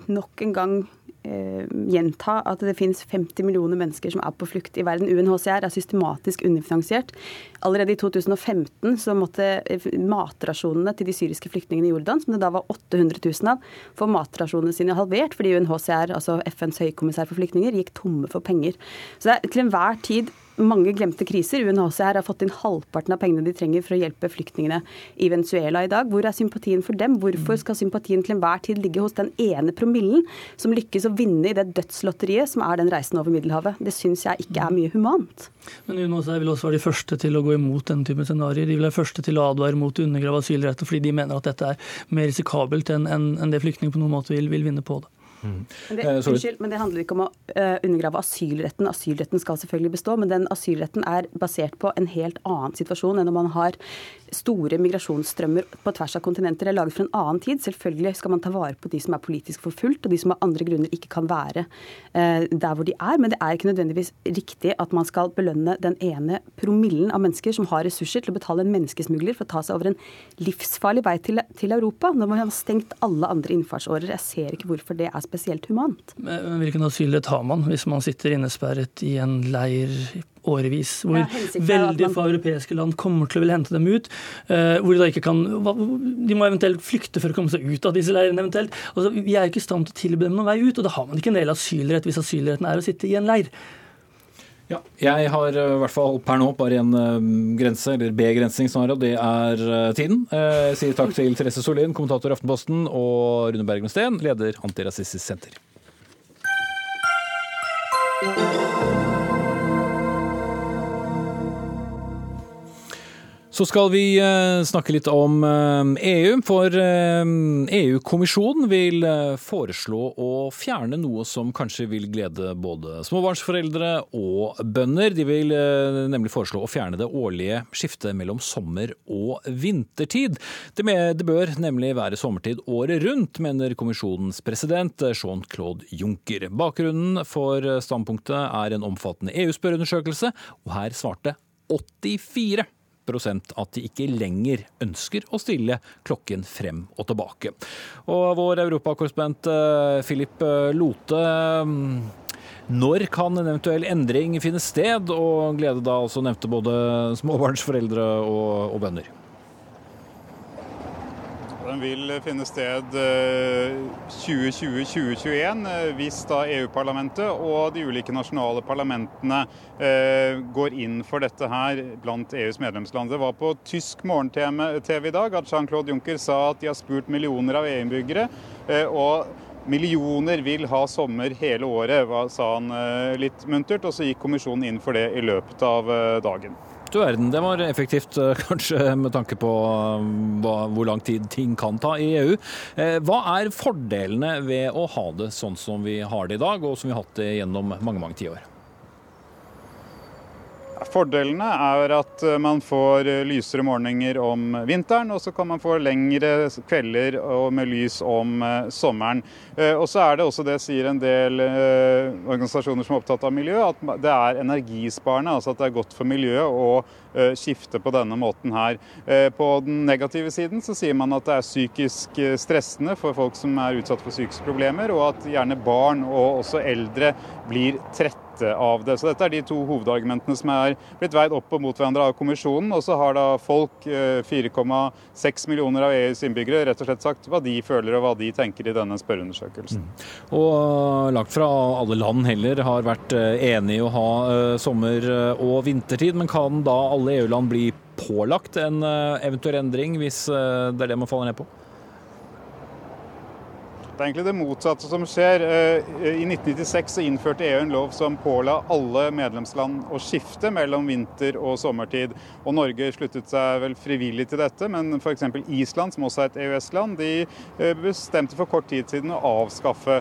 S5: nok en gang uh, gjenta at det finnes 50 millioner mennesker som er på flukt i verden. UNHCR er systematisk underfinansiert. Allerede i 2015 så måtte matrasjonene til de syriske flyktningene i Jordan, som det da var 800 000 av, få matrasjonene sine halvert fordi UNHCR, altså FNs høykommissær for flyktninger, gikk tomme for penger. Så det er til enhver tid mange glemte kriser. UNHCR har fått inn halvparten av pengene de trenger for å hjelpe flyktningene i Venezuela i dag. Hvor er sympatien for dem? Hvorfor skal sympatien til enhver tid ligge hos den ene promillen som lykkes å vinne i det dødslotteriet som er den reisen over Middelhavet? Det syns jeg ikke er mye humant.
S6: Men UNHCR vil også være de første til å gå imot denne typen scenarioer. De vil være første til å advare mot å undergrave asylretten fordi de mener at dette er mer risikabelt enn det flyktninger på noen måte vil, vil vinne på det.
S5: Mm. Men, det, eh, unnskyld, men det handler ikke om å uh, undergrave asylretten. Asylretten skal selvfølgelig bestå, men den asylretten er basert på en helt annen situasjon enn når man har store migrasjonsstrømmer på tvers av kontinenter. Det er laget for en annen tid. Selvfølgelig skal man ta vare på de som er politisk forfulgt, og de som av andre grunner ikke kan være uh, der hvor de er. Men det er ikke nødvendigvis riktig at man skal belønne den ene promillen av mennesker som har ressurser til å betale en menneskesmugler for å ta seg over en livsfarlig vei til, til Europa, når man har stengt alle andre innfartsårer. Jeg ser ikke hvorfor det er spesielt spesielt humant.
S6: Men hvilken asylrett har man hvis man sitter innesperret i en leir årevis, hvor
S5: Ja,
S6: veldig
S5: man-
S6: få europeiske land kommer til å ville hente dem ut. eh, hvor De da ikke kan, de må eventuelt flykte for å komme seg ut av disse leirene. eventuelt. Altså, vi er ikke i stand til å tilby dem noen vei ut, og da har man ikke en reell asylrett hvis asylretten er å sitte i en leir.
S1: Ja, jeg har eh, i hvert fall per nå bare en eh, grense, eller begrensning snarere, og det er eh, tiden. Jeg sier takk til Therese Sollien, kommentator i Aftenposten, og Rune Bergmen Steen, leder Antirasistisk Senter. Så skal vi eh, snakke litt om eh, EU, for eh, EU-kommisjonen vil foreslå å fjerne noe som kanskje vil glede både småbarnsforeldre og bønder. De vil nemlig foreslå å fjerne det årlige skiftet mellom sommer- og vintertid. Det, bør nemlig være sommertid året rundt, mener kommisjonens president Jean-Claude Juncker. Bakgrunnen for standpunktet er en omfattende EU-spørreundersøkelse, og her svarte 84 at de ikke lenger ønsker å stille klokken frem og tilbake. Og vår europakorrespondent eh, Philip eh, Lote, mm, når kan en eventuell endring finne sted, og glede da altså nevnte både småbarnsforeldre og, og bønder?
S7: Den vil finne sted eh, 2020-2021 eh, hvis da EU-parlamentet og de ulike nasjonale parlamentene eh, går inn for dette her blant EUs medlemsland. Det var på tysk morgen-TV i dag at Jean-Claude Juncker sa at de har spurt millioner av EU-innbyggere. eh, og Millioner vil ha sommer hele året, sa han eh, litt muntert. Og så gikk kommisjonen inn for det i løpet av eh, dagen.
S1: Du verden, det var effektivt, eh, kanskje med tanke på eh, hva, hvor lang tid ting kan ta i EU. Eh, Hva er fordelene ved å ha det sånn som vi har det i dag, og som vi har hatt det gjennom mange, mange tiår?
S7: Fordelene er at eh, man får eh, lysere morgener om vinteren, og så kan man få lengre kvelder med lys om eh, sommeren. Og så er det også det sier en del organisasjoner som er opptatt av miljø, at det er energisparende, altså at det er godt for miljøet skifte på denne måten her. Eh, På den negative siden så sier man at det er psykisk eh, stressende for folk som er utsatt for psykiske problemer, og at gjerne barn og også eldre blir trette av det. Så Dette er de to hovedargumentene som er blitt veid opp og mot hverandre av kommisjonen. Og så har da folk, eh, 4,6 millioner av EUs innbyggere, rett og slett sagt hva de føler og hva de tenker i denne spørreundersøkelsen.
S1: Og eh, langt fra alle land heller har vært enige å ha eh, sommer- og vintertid, men kan da alle EU-land bli pålagt en eh, eventuell endring, hvis eh, det er det man faller ned på?
S7: Det er egentlig det motsatte som skjer. Eh, I 1996 så innførte EU en lov som påla alle medlemsland å skifte mellom vinter- og sommertid. Og Norge sluttet seg vel frivillig til dette, men f.eks. Island, som også er et EØS-land, de bestemte for kort tid siden å avskaffe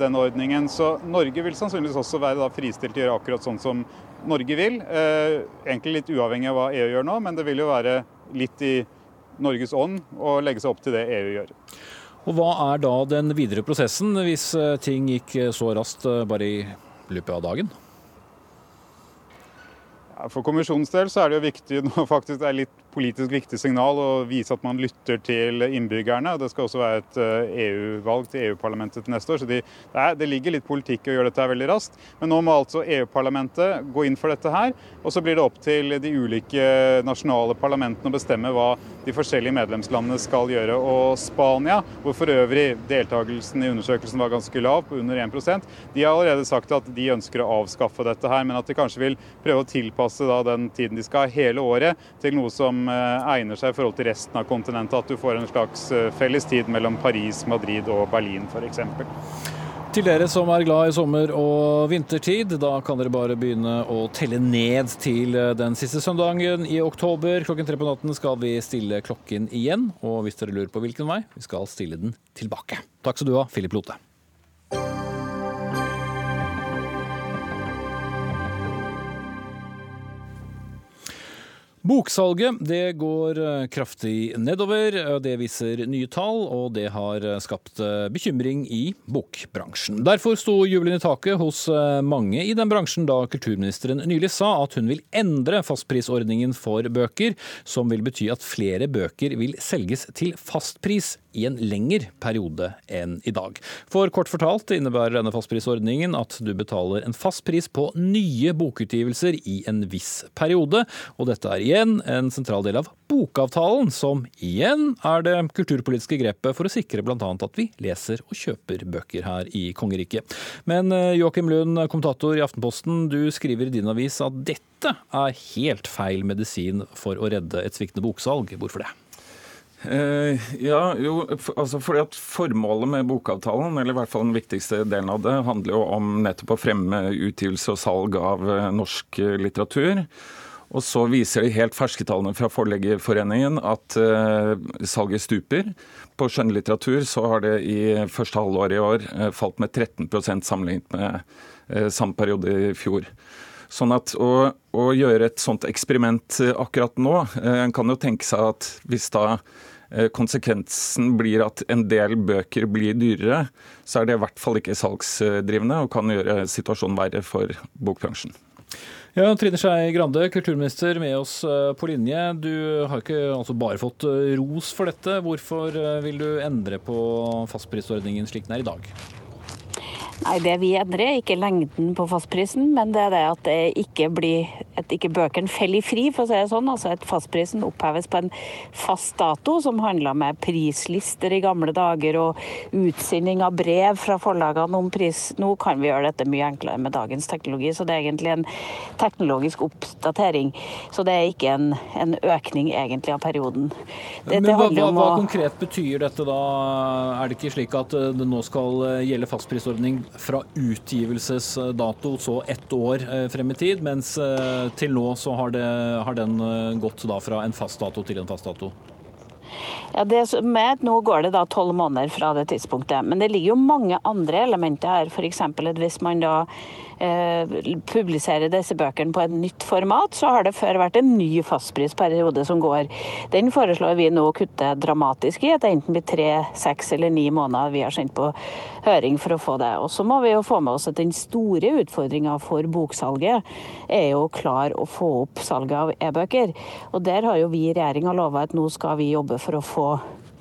S7: denne ordningen. Så Norge vil sannsynligvis også være fristilt til å gjøre akkurat sånn som Norge vil. Eh, Egentlig litt uavhengig av hva EU gjør nå, men det vil jo være litt i Norges ånd å legge seg opp til det EU gjør.
S1: Og hva er da den videre prosessen, hvis eh, ting gikk eh, så raskt bare i løpet av dagen?
S7: For kommisjonens del så er det jo viktig nå faktisk det er litt politisk viktig signal å vise at man lytter til innbyggerne. Det skal også være et eh, EU-valg til EU-parlamentet til neste år, så de, det, er, det ligger litt politikk i å gjøre dette her veldig raskt. Men nå må altså EU-parlamentet gå inn for dette her, og så blir det opp til de ulike nasjonale parlamentene å bestemme hva de forskjellige medlemslandene skal gjøre. Og Spania, hvor for øvrig deltakelsen i undersøkelsen var ganske lav, på under 1% de har allerede sagt at de ønsker å avskaffe dette her, men at de kanskje vil prøve å tilpasse da den tiden de skal ha hele året, til noe som eh, egner seg i forhold til resten av kontinentet. At du får en slags eh, felles tid mellom Paris, Madrid og Berlin f.eks.
S1: Til dere som er glad i sommer- og vintertid, da kan dere bare begynne å telle ned til eh, den siste søndagen i oktober. Klokken tre på natten skal vi stille klokken igjen, og hvis dere lurer på hvilken vei, vi skal stille den tilbake. Takk skal du ha, Philip Lote. Boksalget det går eh, kraftig nedover. Det viser nye tall, og det har eh, skapt eh, bekymring i bokbransjen. Derfor sto jubelen i taket hos mange i den bransjen da kulturministeren nylig sa at hun vil endre fastprisordningen for bøker, som vil bety at flere bøker vil selges til fastpris i en lengre periode enn i dag. For kort fortalt innebærer denne fastprisordningen at du betaler en fast pris på nye bokutgivelser i en viss periode, og dette er igjen en sentral del av bokavtalen, som igjen er det kulturpolitiske grepet for å sikre bl.a. at vi leser og kjøper bøker her i kongeriket. Men eh, Joakim Lund, kommentator i Aftenposten, du skriver i din avis at dette er helt feil medisin for å redde et sviktende boksalg. Hvorfor det?
S8: Uh, ja, jo, for, altså fordi at Formålet med bokavtalen, eller i hvert fall den viktigste delen av det, handler jo om nettopp å fremme utgivelse og salg av uh, norsk uh, litteratur. Og så viser de helt ferske tallene fra Forleggerforeningen at salget stuper. På skjønnlitteratur så har det i første halvår i år falt med 13% sammenlignet med samme periode i fjor. Sånn at å, å, gjøre et sånt eksperiment akkurat nå En kan jo tenke seg at hvis da Eh, konsekvensen blir at en del bøker blir dyrere, så er det i hvert fall ikke salgsdrivende og kan gjøre situasjonen verre for bokbransjen.
S1: Ja, Trine Skei Grande, kulturminister med oss eh, på linje. Du har ikke altså bare fått eh, ros for dette. Hvorfor vil du endre på fastprisordningen slik den er i dag?
S9: Nei, Det vi endrer, er ikke lengden på fastprisen, men det er det at det ikke blir, at ikke bøkene faller fri, for å si det sånn. Altså at fastprisen oppheves på en fast dato, som handla med prislister i gamle dager og utsending av brev fra forlagene om pris. Nå kan vi gjøre dette mye enklere med dagens teknologi, så det er egentlig en teknologisk oppdatering. Så det er ikke en, en økning egentlig av perioden.
S1: Det, men hva, hva, hva konkret betyr dette da? Er det ikke slik at det nå skal gjelde fastprisordning fra utgivelsesdato, så ett år eh, frem i tid, mens eh, til nå så har, det, har den eh, gått da fra en fast dato til en fast dato?
S9: Ja, det med, Nå går det da tolv måneder fra det tidspunktet. Men det ligger jo mange andre elementer her. F.eks. at hvis man da Eh, publisere disse bøkene på et nytt format, så har det før vært en ny fastprisperiode som går. Den foreslår vi nå å kutte dramatisk i, at det enten blir tre, seks eller ni måneder vi har sendt på høring for å få det. Og så må vi jo få med oss at den store utfordringa for boksalget er jo klar å få opp salget av e-bøker. Og der har jo vi i regjeringa lova at nå skal vi jobbe for å få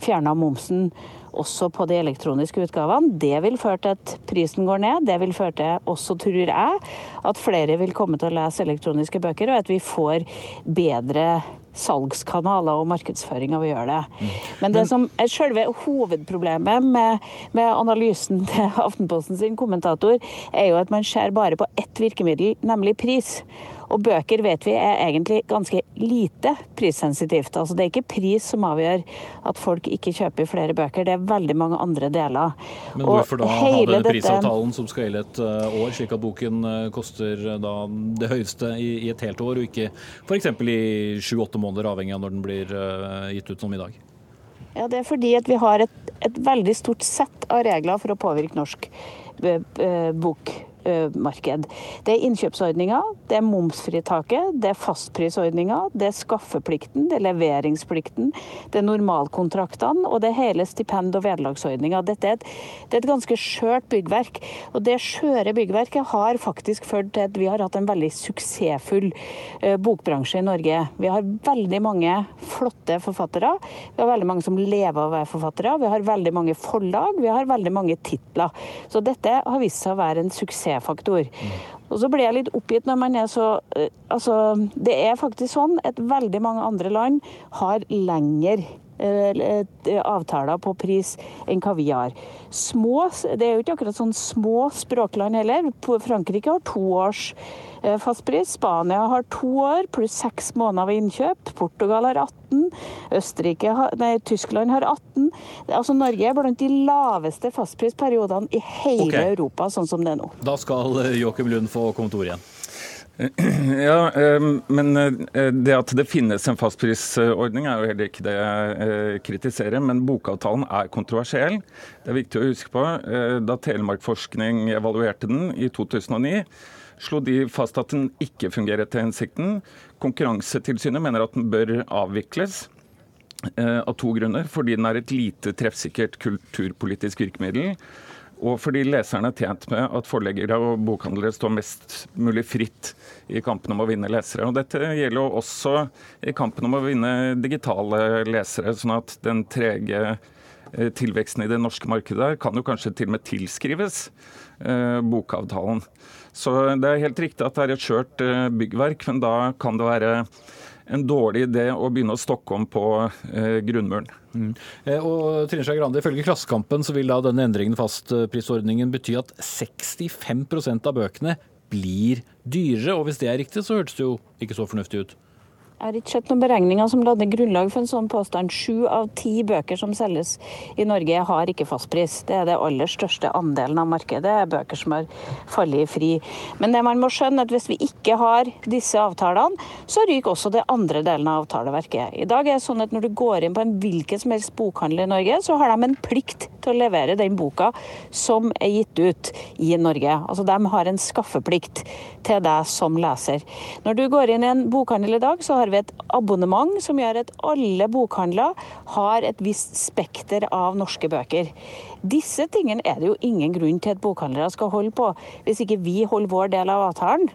S9: fjerna momsen også på de elektroniske utgavene. Det vil føre til at prisen går ned. Det vil føre til, også tror jeg, at flere vil komme til å lese elektroniske bøker, og at vi får bedre salgskanaler og markedsføring av å gjøre det. Men det som er selve hovedproblemet med, med analysen til Aftenposten sin kommentator, er jo at man ser bare på ett virkemiddel, nemlig pris. Og bøker vet vi er egentlig ganske lite prissensitivt. Altså det er ikke pris som avgjør at folk ikke kjøper flere bøker, det er veldig mange andre deler.
S1: Men hvorfor da ha denne prisavtalen som skal gjelde et eh, år, slik at boken eh, koster eh, da det høyeste i, i et helt år, og ikke f.eks. i sju-åtte måneder, avhengig av når den blir gitt ut som i dag?
S9: Ja, Det er fordi at vi har et, et veldig stort sett av regler for å påvirke norsk bok marked. Det er innkjøpsordninga, det er momsfritaket, det er fastprisordninga, det er skaffeplikten, det er leveringsplikten, det er normalkontraktene og det er hele stipend- og vederlagsordninga. Dette er et, det er et ganske skjørt byggverk. Og det skjøre byggverket har faktisk ført til at vi har hatt en veldig suksessfull bokbransje i Norge. Vi har veldig mange flotte forfattere. Vi har veldig mange som lever av å være forfattere. Vi har veldig mange forlag. Vi har veldig mange titler. Så dette har vist seg å være en suksess suksessfaktor. Og så blir jeg litt oppgitt når man er så eh, Altså, det er faktisk sånn at veldig mange andre land har lengre avtaler på pris enn hva vi har. Små, det er jo ikke akkurat sånn små språkland heller. Frankrike har to års Eh, fastpris. Spania har to år pluss seks måneder ved innkjøp. Portugal har 18. Østerrike har, nei, Tyskland har 18. Altså Norge er blant de laveste fastprisperiodene i hele okay. Europa, sånn som det er nå.
S1: Da skal eh, Joakim Lund få kontor igjen.
S8: Ja, men eh, det at det finnes en fastprisordning er jo heller ikke det jeg kritiserer. Men bokavtalen er kontroversiell. Det er viktig å huske på. Da Telemarkforskning evaluerte den i 2009, slo de fast at den ikke fungerer etter hensikten. Konkurransetilsynet mener at den bør avvikles. Eh, av to grunner. Fordi den er et lite treffsikkert kulturpolitisk virkemiddel. Og fordi leserne er tjent med at forleggere og bokhandlere står mest mulig fritt i kampen om å vinne lesere. Og Dette gjelder jo også i kampen om å vinne digitale lesere. sånn at den trege eh, tilveksten i det norske markedet kan jo kanskje til og med tilskrives eh, bokavtalen. Så det er helt riktig at det er et skjørt eh, byggverk, men da kan det være en dårlig idé å begynne å stokke om på eh, grunnmuren.
S1: Mm. Eh, og Trine Skei Grande, Ifølge Klassekampen så vil da denne endringen fastprisordningen bety at 65% av bøkene blir dyrere. og Hvis det er riktig, så hørtes det jo ikke så fornuftig ut.
S9: Jeg har ikke sett noen beregninger som lader grunnlag for en sånn påstand. Sju av ti bøker som selges i Norge har ikke fastpris. Det er det aller største andelen av markedet. Det er bøker som har fallet fri. Men det man må skjønne at hvis vi ikke har disse avtalene, så ryker også det andre delen av avtaleverket. I dag er det sånn at når du går inn på en hvilken som helst bokhandel i Norge, så har de en plikt til å levere den boka som er gitt ut i Norge. Altså de har en skaffeplikt til deg som leser. Når du går inn i en bokhandel i dag, så har har vi et abonnement som gjør at alle bokhandler har et visst spekter av norske bøker. Disse tingene er det jo ingen grunn til at bokhandlere skal holde på, hvis ikke vi holder vår del av avtalen.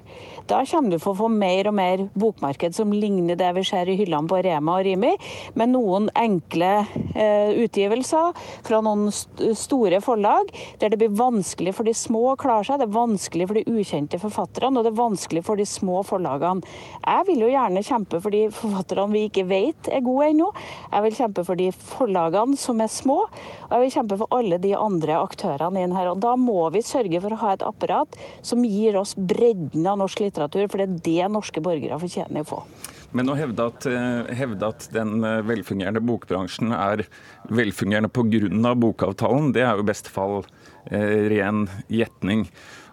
S9: Da kommer du for å få mer og mer bokmarked som ligner det vi ser i hyllene på Rema og Rimi, med noen enkle eh, utgivelser fra noen st store forlag, der det blir vanskelig for de små å klare seg. Det er vanskelig for de ukjente forfatterne, og det er vanskelig for de små forlagene. Jeg vil jo gjerne kjempe for de forfatterne vi ikke vet er gode ennå. Jeg vil kjempe for de forlagene som er små, og jeg vil kjempe for alle de andre aktørene inn her. Og Da må vi sørge for å ha et apparat som gir oss bredden av norsk litteratur, for det er det norske borgere fortjener å få.
S8: Men å hevde at, eh, hevde at, den eh, velfungerende bokbransjen er velfungerende pga. bokavtalen, det er jo i beste fall eh, ren gjetning.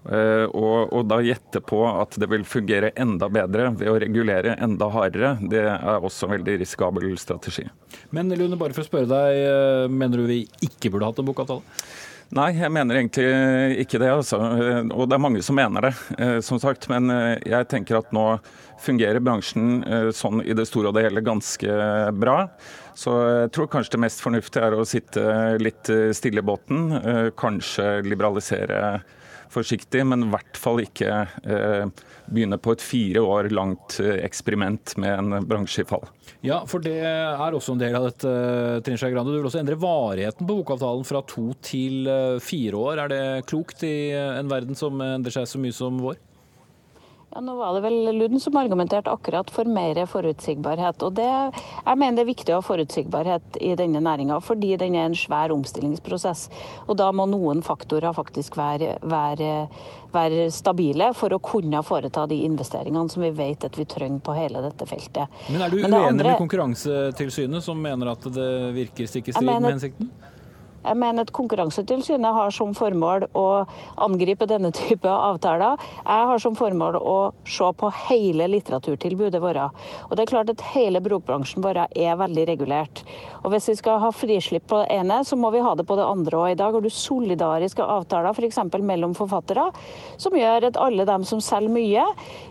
S8: Eh, og, og, da gjette på at det vil fungere enda bedre ved å regulere enda hardere, det er også en veldig risikabel strategi.
S1: Men Lune, bare for å spørre deg, eh, mener du vi ikke burde hatt en bokavtale?
S8: Nei, jeg mener egentlig ikke det. Altså. Og det er mange som mener det, eh, som sagt. Men jeg tenker at nå fungerer bransjen sånn i det store og det hele ganske bra. Så jeg tror kanskje det mest fornuftige er å sitte litt stille i båten. Kanskje liberalisere forsiktig, men i hvert fall ikke eh, begynne på et fire år langt eh, eksperiment med en bransje i fall.
S1: Ja, for det er også en del av dette, eh, Trine Skei Grande. Du vil også endre varigheten på bokavtalen fra to til fire år. Er det klokt i en verden som endrer seg så mye som vår?
S9: Ja, nå var det vel Lund som argumenterte akkurat for mer forutsigbarhet. og det, Jeg mener det er viktig å ha forutsigbarhet i denne næringa, fordi den er en svær omstillingsprosess. Og Da må noen faktorer faktisk være, være, være, stabile for å kunne foreta de investeringene som vi vet at vi trenger på hele dette feltet.
S1: Men Er du uenig andre... med Konkurransetilsynet, som mener at det virker stikk i strid med hensikten?
S9: Jeg mener at Konkurransetilsynet har som formål å angripe denne type avtaler. Jeg har som formål å se på hele litteraturtilbudet vårt. Og det er klart at hele bokbransjen vår er veldig regulert. Og Hvis vi skal ha frislipp på det ene, så må vi ha det på det andre. Og I dag har du solidariske avtaler f.eks. For mellom forfattere, som gjør at alle dem som selger mye,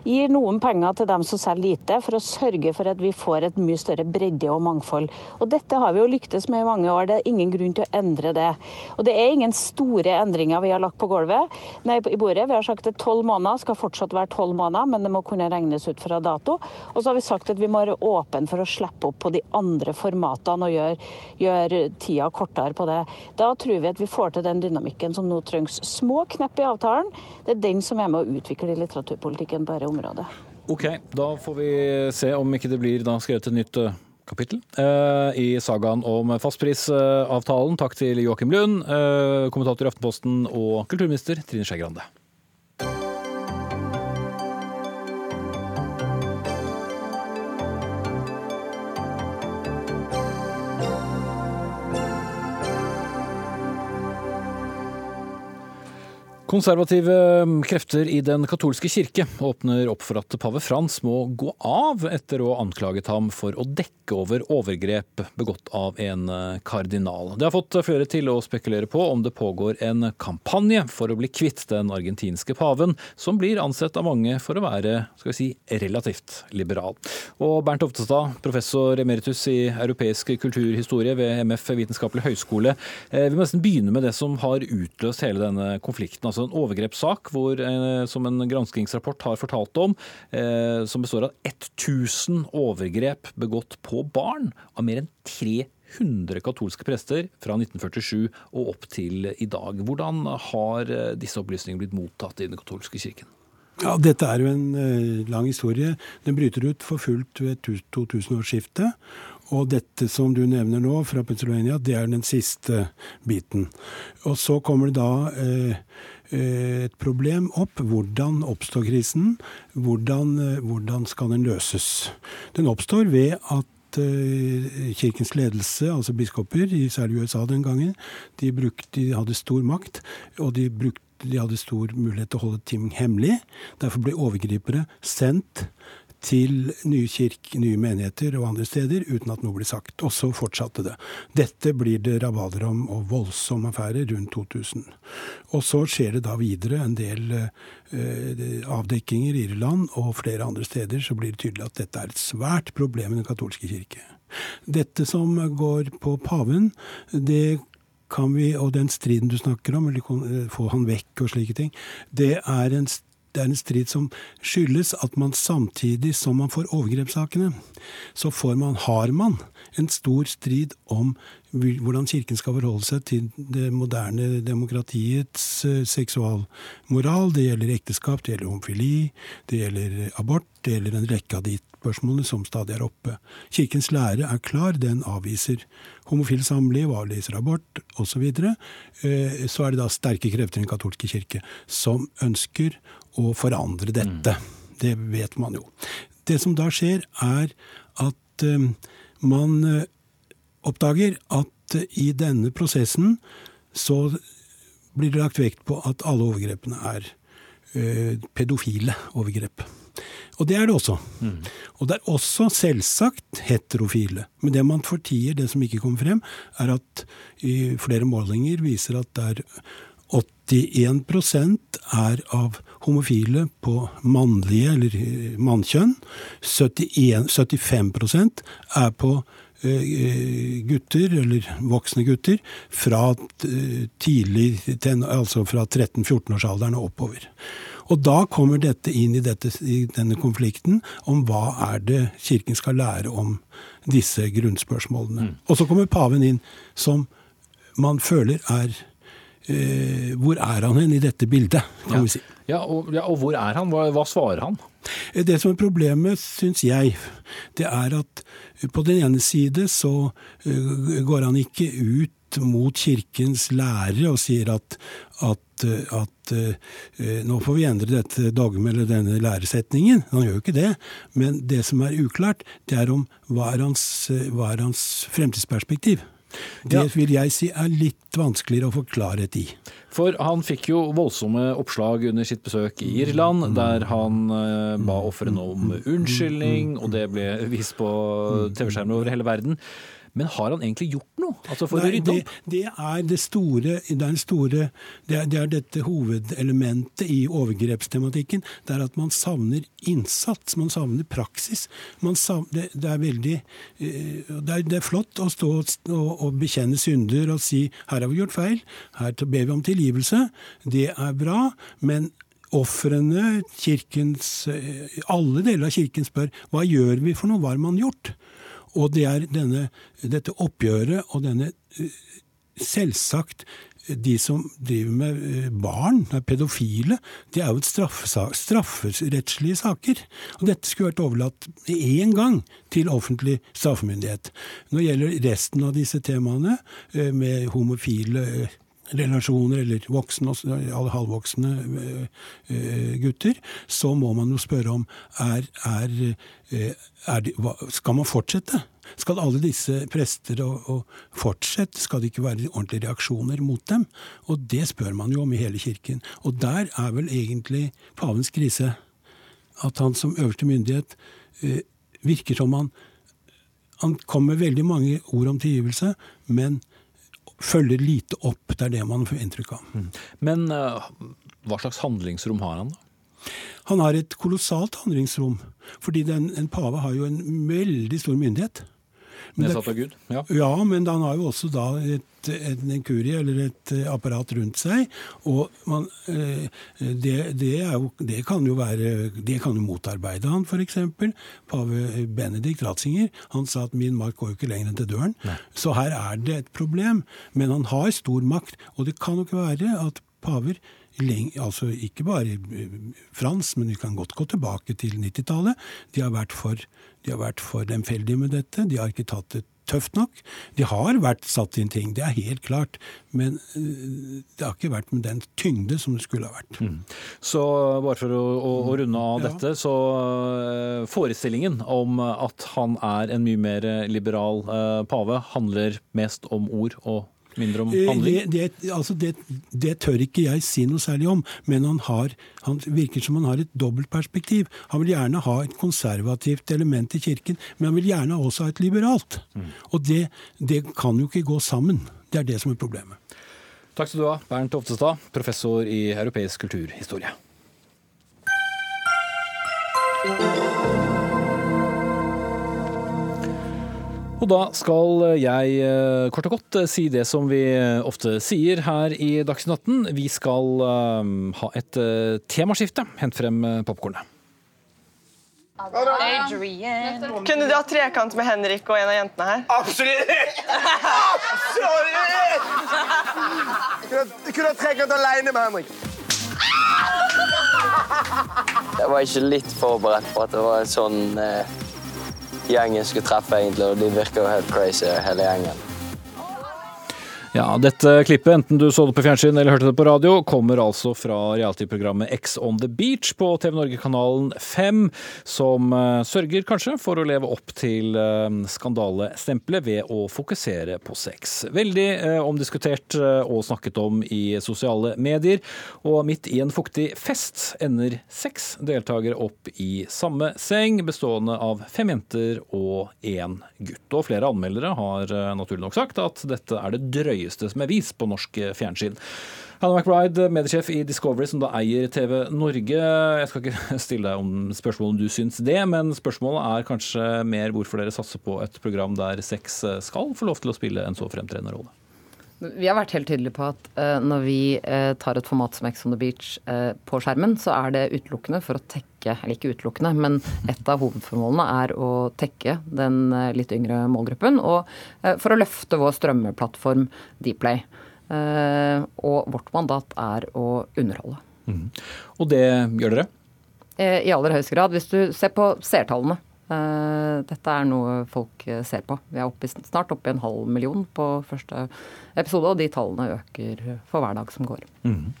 S9: gir noen penger til dem som selger lite, for å sørge for at vi får et mye større bredde og mangfold. Og Dette har vi jo lyktes med i mange år. Det er ingen grunn til å endre det. Og Det er ingen store endringer vi har lagt på gulvet nei, i bordet. Vi har sagt at tolv måneder skal fortsatt være tolv måneder, men det må kunne regnes ut fra dato. Og så har vi sagt at vi må være åpne for å slippe opp på de andre formatene og gjøre, gjøre tida kortere på det. Da tror vi at vi får til den dynamikken som nå trengs. Små knepp i avtalen, det er den som er med å utvikle litteraturpolitikken på dette området.
S1: Ok, da får vi se om ikke det blir da skrevet et nytt eh, kapittel uh, i sagaen om fastprisavtalen. Takk til Joakim Lund, uh, kommentator i Aftenposten, og kulturminister Trine Skei Grande. Konservative um, krefter i den katolske kirke åpner opp for at pave Frans må gå av etter å ha anklaget ham for å dekke over overgrep begått av en uh, kardinal. Det har fått flere til å spekulere på om det pågår en kampanje for å bli kvitt den argentinske paven, som blir ansett av mange for å være skal vi si, relativt liberal. Og Bernt Oftestad, professor emeritus i europeisk kulturhistorie ved MF vitenskapelig høgskole. Eh, vi må nesten begynne med det som har utløst hele denne konflikten. Altså en overgrepssak hvor, eh, som en granskingsrapport har fortalt om, eh, som består av 1000 overgrep begått på barn av mer enn 300 katolske prester fra 1947 og opp til i dag. Hvordan har eh, disse opplysningene blitt mottatt i den katolske kirken?
S10: Ja, Dette er jo en lang historie. Den bryter ut for fullt ved 2000-årsskiftet. Og dette som du nevner nå, fra Pennsylvania, det er den siste biten. Og så kommer det da uh, et problem opp. Hvordan oppstår krisen? Hvordan, uh, hvordan skal den løses? Den oppstår ved at kirkens ledelse, altså biskoper, særlig i USA den gangen, de, brukte, de hadde stor makt, og de brukte de hadde stor mulighet til å holde ting hemmelig. Derfor ble overgripere sendt til nye kirk, nye menigheter og andre steder uten at noe ble sagt. Og så fortsatte det. Dette blir det rabalder om og voldsom affære rundt 2000. Og så skjer det da videre en del eh, avdekkinger i Irland og flere andre steder, så blir det tydelig at dette er et svært problem i den katolske kirke. Dette som går på paven, det kan vi, og den striden du snakker om, eller få han vekk og slike ting, det er en det er en strid som skyldes at man samtidig som man får overgrepssakene, så får man, har man en stor strid om hvordan Kirken skal forholde seg til det moderne demokratiets eh, seksualmoral. Det gjelder ekteskap, det gjelder homofili, det gjelder abort, det gjelder en rekke av de spørsmålene som stadig er oppe. Kirkens lære er klar, den avviser homofile samliv, avviser abort osv. Så, videre. så er det da sterke krefter i den katolske kirke som ønsker å forandre dette. Mm. Det vet man jo. Det som da skjer, er at eh, man oppdager at i denne prosessen så blir det lagt vekt på at alle overgrepene er pedofile overgrep. Og det er det også. Mm. Og det er også selvsagt heterofile. Men det man fortier, det som ikke kommer frem, er at i flere målinger viser at det er 81% er av homofile på mannlige, eller mannkjønn. 71, 75% er på Eh, gutter, eller voksne gutter, fra eh, tidlig, altså fra 13-14-årsalderen og oppover. Og da kommer dette inn i, dette, i, denne konflikten om hva er det Kirken skal lære om disse grunnspørsmålene. Mm. Og så kommer paven inn, som man føler er eh, Hvor er han hen i dette bildet, kan
S1: ja.
S10: vi si.
S1: Ja og, ja, og hvor er han? Hva, hva svarer han?
S10: Det som er problemet, syns jeg, det er at på den ene side så eh, går han ikke ut mot kirkens lærere og sier at, at, at nå får vi endre dette dogmet eller denne læresetningen. Han gjør jo ikke det. Men det som er uklart, det er om hva er hans, hva er hans fremtidsperspektiv. Det vil jeg si er litt vanskeligere å få klarhet i.
S1: For han fikk jo voldsomme oppslag under sitt besøk i Irland, der han eh, ba ofrene om unnskyldning, og det ble vist på TV-skjermer over hele verden. Men har han egentlig gjort noe altså for Nei, å rydde opp?
S10: Det, det, er det store, det er, store det, er, det er, dette hovedelementet i overgrepstematikken. Det er at man savner innsats, man savner praksis. Man savner, det, er veldig eh, det er, flott å stå og, og bekjenne synder og si 'her har vi gjort feil', her ber vi om tilgivelse. Det er bra. men ofrene, kirkens eh, Alle deler av kirken spør hva gjør vi for noe, hva har man gjort? Og det er denne, dette oppgjøret og denne Selvsagt, de som driver med eh, barn, er pedofile, det er jo strafferettslige saker. Og dette skulle vært overlatt én gang til offentlig straffemyndighet. Når det gjelder resten av disse temaene, eh, med homofile relasjoner, eller voksne, halvvoksne eh, gutter, så må man jo spørre om er, er, eh, er det, Skal man fortsette? Skal alle disse prester og, og fortsette? Skal det ikke være ordentlige reaksjoner mot dem? Og det spør man jo om i hele kirken. Og der er vel egentlig pavens krise. At han som øverste myndighet eh, virker som han Han kom med veldig mange ord om tilgivelse, men følger lite opp. Det er det man får inntrykk av. Mm.
S1: Men uh, hva slags handlingsrom har han, da?
S10: Han har et kolossalt handlingsrom. Fordi den, en pave har jo en veldig stor myndighet.
S1: Nedsatt av Gud? Ja.
S10: ja, men han har jo også da et, en kurie eller et apparat rundt seg. Og man, det, det, jo, det, kan jo være Det kan jo motarbeide han, f.eks. Pave Benedikt Ratzinger han sa at 'min makt går jo ikke lenger enn til døren'. Nei. Så her er det et problem. Men han har stor makt, og det kan jo ikke være at paver altså ikke bare Frans, men vi kan godt gå tilbake til 90-tallet. De har vært for, de har vært for lemfeldige med dette. De har ikke tatt det tøft nok. De har vært satt inn ting, det er helt klart. Men det har ikke vært med den tyngde som det skulle ha vært. Mm.
S1: Så bare for å, å, å runde av ja. dette, så forestillingen om at han er en mye mer liberal eh, pave, handler mest om ord og mindre om
S10: eh, handling? Det, det, altså det, det, tør ikke jeg si noe særlig om, men han, har, han virker som han har et dobbeltperspektiv. Han vil gjerne ha et konservativt element i kirken, men han vil gjerne også ha et liberalt. Mm. Og det, det kan jo ikke gå sammen. Det er det som er problemet.
S1: Takk skal du ha, Bernt Oftestad, professor i europeisk kulturhistorie. Og da skal jeg eh, kort og godt eh, si det som vi eh, ofte sier her i Dagsnytt 18. Vi skal ha et temaskifte. Hent frem popkornet.
S11: Adrian. Kunne du ha trekant med Henrik og en av jentene her?
S12: Absolutt! Absolutt! Du kunne ha trekant alene med Henrik.
S13: Jeg var ikke litt forberedt på at det var en sånn eh gjengen skulle treffe, egentlig, og de virker jo helt crazy, hele gjengen.
S1: Ja, Dette klippet, enten du så det på fjernsyn eller hørte det på radio, kommer altså fra reality-programmet X on the Beach på TV Norge-kanalen 5, som uh, sørger kanskje for å leve opp til uh, skandalestempelet ved å fokusere på sex. Veldig uh, omdiskutert og snakket om i sosiale medier, og midt i en fuktig fest ender seks deltakere opp i samme seng, bestående av fem jenter og én gutt. Og flere anmeldere har naturlig nok sagt at dette er det drøye høyeste som er vist på norsk eh, fjernsyn. Hannah McBride, mediesjef i Discovery, som da eier TV Norge. Jeg skal ikke stille deg om spørsmål om du syns det, men spørsmålet er kanskje mer hvorfor dere satser på et program der sex eh, skal få lov til å spille en så fremtredende rolle?
S14: Vi har vært helt tydelige på at uh, når vi uh, tar et format som Ex on the Beach uh, på skjermen, så er det utelukkende for å tekke, eller ikke utelukkende, men et av hovedformålene er å tekke den litt yngre målgruppen. Og for å løfte vår strømmeplattform Dplay. og vårt mandat er å underholde.
S1: Mm. Og det gjør dere?
S14: I aller høyeste grad. Hvis du ser på seertallene dette er noe folk eh, ser på. Vi er oppe, snart oppe i en halv million på første episode, og de tallene øker for hver dag som går. Mm.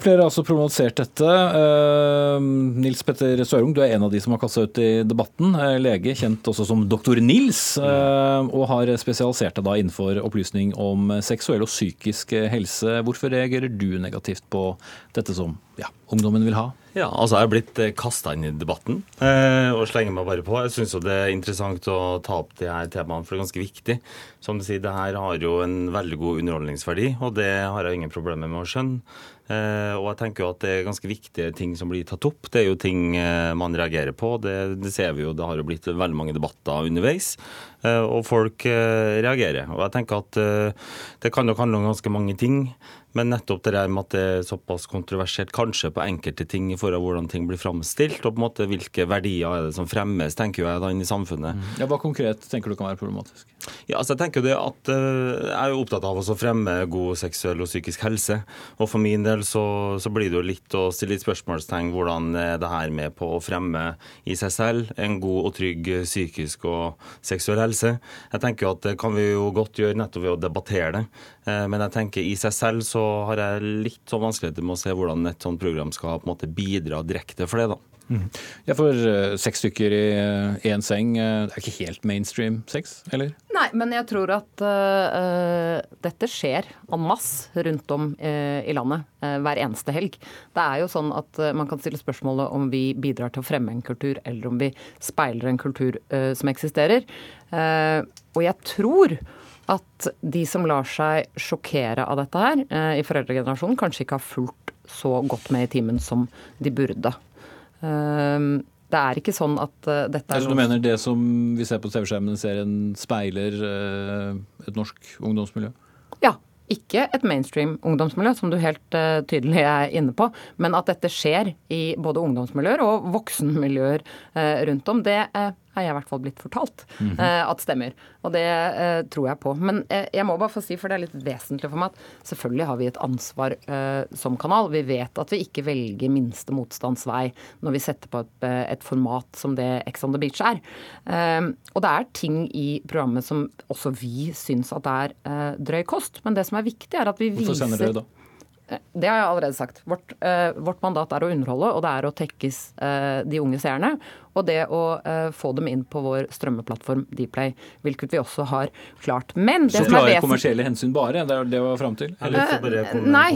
S1: Flere har altså problematisert dette. Uh, Nils Petter Sørum, du er en av de som har kastet ut i debatten. Lege, kjent også som doktor Nils, og har spesialisert deg da innenfor opplysning om seksuell og psykisk helse. Hvorfor reagerer du negativt på dette som ja, ungdommen vil ha?
S15: Ja, altså Jeg er blitt eh, kasta inn i debatten eh, og slenger meg bare på. Jeg syns det er interessant å ta opp de her temaene, for det er ganske viktig. Som du sier, det her har jo en veldig god underholdningsverdi, og det har jeg ingen problemer med å skjønne. Eh, og jeg tenker jo at det er ganske viktige ting som blir tatt opp. Det er jo ting eh, man reagerer på. Det, det, ser vi jo, det har jo blitt veldig mange debatter underveis. Eh, og folk eh, reagerer. Og jeg tenker at det kan nok handle om ganske mange ting. Men nettopp det der med at det er såpass kontroversielt kanskje på enkelte ting i forhold til hvordan ting blir framstilt, og på en måte hvilke verdier er det som fremmes, tenker jeg da inn i samfunnet. Mm.
S1: Ja, Hva konkret tenker du kan være problematisk?
S15: Ja, altså Jeg tenker det at uh, jeg er jo opptatt av å fremme god seksuell og psykisk helse. Og for min del så, så blir det jo litt å stille litt spørsmålstegn hvordan er det her med på å fremme i seg selv en god og trygg psykisk og seksuell helse. Jeg tenker jo at det kan vi jo godt gjøre nettopp ved å debattere det. Uh, men jeg tenker i seg selv så har jeg litt sånn vanskeligheter med å se hvordan et sånt program skal på en måte bidra direkte for det. da.
S1: Mm. Ja, For uh, seks stykker i én uh, seng, uh, det er ikke helt mainstream sex, eller?
S14: Nei, men jeg tror at uh, dette skjer en masse rundt om i landet hver eneste helg. Det er jo sånn at man kan stille spørsmålet om vi bidrar til å fremme en kultur, eller om vi speiler en kultur som eksisterer. og jeg tror at de som lar seg sjokkere av dette her, eh, i foreldregenerasjonen, kanskje ikke har fulgt så godt med i timen som de burde. Ehm, det er ikke sånn at uh, dette er
S1: Så du mener det som vi ser på TV-skjermen, serien speiler uh, et norsk ungdomsmiljø?
S14: Ja. Ikke et mainstream ungdomsmiljø, som du helt uh, tydelig er inne på, men at dette skjer i både ungdomsmiljøer og voksenmiljøer rundt om, det har jeg i hvert fall blitt fortalt mm -hmm. at stemmer. Og det eh, tror jeg på. Men eh, jeg må bare få si, for det er litt vesentlig for meg, at selvfølgelig har vi et ansvar eh, som kanal. Vi vet at vi ikke velger minste motstands vei når vi setter på et, et, format som det Ex on the Beach er. og det er ting i programmet som også vi syns at det er drøy kost. Men det som er viktig, er at vi viser
S1: Hvorfor sender dere da?
S14: Det har jeg allerede sagt. Vårt, uh, vårt, mandat er å underholde, og det er å tekkes uh, de unge seerne. Og det å uh, få dem inn på vår strømmeplattform Dplay, hvilket vi også har klart. Men
S1: det Så klare kommersielle hensyn bare? Det er det var fram til?
S14: nei,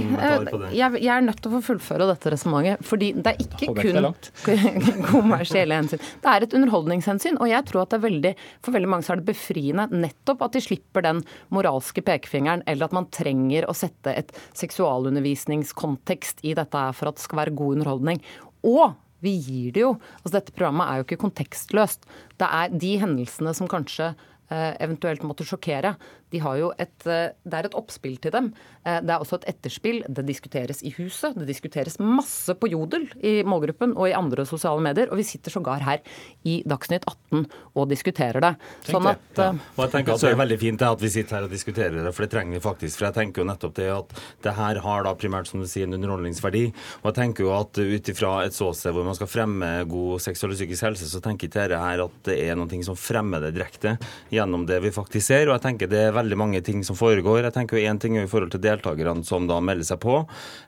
S14: jeg, jeg, er nødt til å få fullføre dette resonnementet. Fordi det er ikke kun kommersielle hensyn. Det er et underholdningshensyn, og jeg tror at det er veldig, for veldig mange så er det befriende nettopp at de slipper den moralske pekefingeren, eller at man trenger å sette et seksualundervisningskontekst i dette her for at det skal være god underholdning. Og vi gir det jo. Altså dette programmet er jo ikke kontekstløst. Det er de hendelsene som kanskje eh, eventuelt måtte sjokkere, de har jo et, eh, det er et oppspill til dem. Eh, det er også et etterspill. Det diskuteres i huset. Det diskuteres masse på Jodel i målgruppen og i andre sosiale medier. Og vi sitter sågar her i Dagsnytt 18 og diskuterer det.
S15: Sånn at, ja. Eh, og jeg tenker at Det er veldig fint at vi sitter her og diskuterer det, for det trenger vi faktisk. For jeg tenker jo nettopp det at det her har da primært som du sier, en underholdningsverdi. Og jeg tenker jo at ut ifra et såsted hvor man skal fremme god seksuell og psykisk helse, så tenker ikke dette her at det er noe som fremmer det direkte gjennom det vi faktisk ser. Og jeg tenker det er veldig mange ting som foregår. Jeg tenker jo Én ting er i forhold til deltakerne som da melder seg på.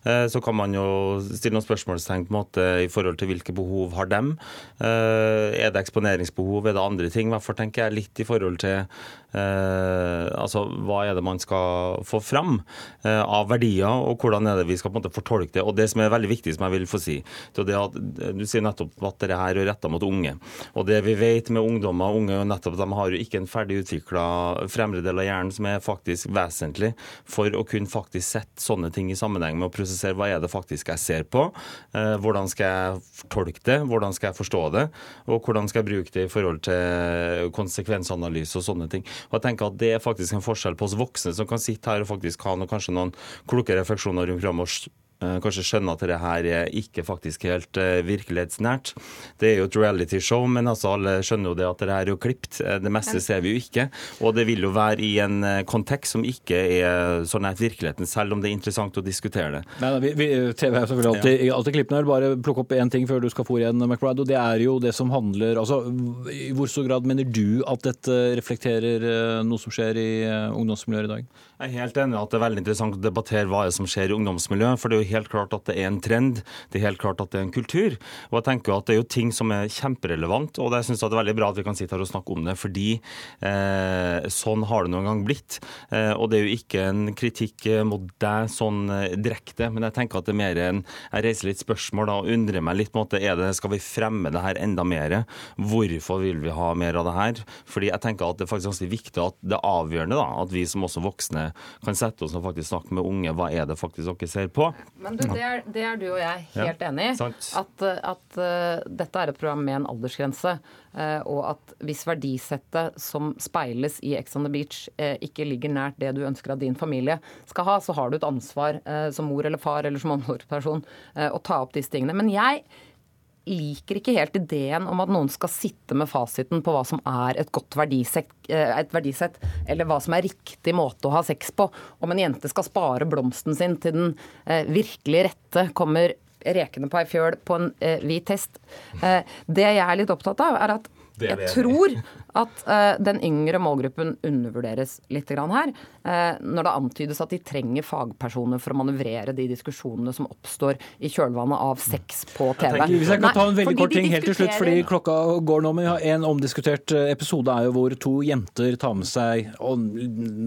S15: Eh, så kan man jo stille noen spørsmålstegn på en måte i forhold til hvilke behov har dem. Eh, er det eksponeringsbehov, er det andre ting? Hvorfor tenker jeg litt i forhold til Eh, altså, Hva er det man skal få fram av verdier, og hvordan er det vi skal på en måte fortolke det. Og Det som er veldig viktig, som jeg vil få si, det er at du sier nettopp at dette her er retta mot unge. Og Det vi vet med ungdommer unge, nettopp de har jo ikke en ferdig utvikla fremre del av hjernen som er faktisk vesentlig for å kunne faktisk sette sånne ting i sammenheng med å prosessere hva er det faktisk jeg ser på, eh, hvordan skal jeg tolke det, hvordan skal jeg forstå det, og hvordan skal jeg bruke det i forhold til konsekvensanalyse og sånne ting. Og jeg tenker at Det er faktisk en forskjell på oss voksne som kan sitte her og faktisk ha noen, kanskje noen kloke refleksjoner rundt programmet kanskje skjønner at dette her er ikke faktisk helt uh, virkelighetsnært. Det er jo et reality-show, men altså alle skjønner jo det at det her er jo klipt. Eh, det meste ser vi jo ikke. Og det vil jo være i en kontekst som ikke er så nært virkeligheten, selv om det er interessant å diskutere det.
S1: Nei, nei, vi, TV er selvfølgelig alltid, ja. alltid klippende. Bare plukke opp én ting før du skal få igjen, McBride. og Det er jo det som handler altså I hvor stor grad mener du at dette reflekterer noe som skjer i ungdomsmiljøet i dag?
S15: Jeg er helt enig at det er veldig interessant å debattere hva som skjer i ungdomsmiljøet. For det er jo helt klart at det er en trend, det er helt klart at det er en kultur. Og jeg tenker at det er jo ting som er kjemperelevant, og jeg syns det er veldig bra at vi kan sitte her og snakke om det. Fordi eh, sånn har det noen gang blitt. Eh, og det er jo ikke en kritikk mot deg sånn eh, direkte, men jeg tenker at det er mer en Jeg reiser litt spørsmål da, og undrer meg litt på en måte, er skal vi fremme det her enda mer? Hvorfor vil vi ha mer av det her? Fordi jeg tenker at det er faktisk ganske viktig at det er avgjørende da, at vi som også voksne kan sette oss og faktisk snakke med unge. Hva er det faktisk dere ser på?
S14: Men du, det, er, det er du og jeg helt ja, enig i. At, at uh, dette er et program med en aldersgrense. Uh, og at hvis verdisettet som speiles i Ex on the Beach uh, ikke ligger nært det du ønsker at din familie skal ha, så har du et ansvar som mor eller far eller som omsorgsperson å ta opp disse tingene. Men jeg liker ikke helt ideen om at noen skal sitte med fasiten på hva som er et godt verdisett, eh, et verdisett, eller hva som er riktig måte å ha sex på. Om en jente skal spare blomsten sin til den eh, virkelig rette kommer rekende på ei fjøl på en eh, hvit hest. Det jeg er litt opptatt av, er at jeg tror at uh, den yngre målgruppen undervurderes litt her. Uh, når det antydes at de trenger fagpersoner for å manøvrere de diskusjonene som oppstår i kjølvannet av sex på TV.
S1: Tenker, hvis jeg kan ta en veldig kort ting helt til slutt, fordi klokka går nå. Men en omdiskutert eh, episode er jo hvor to jenter tar med seg og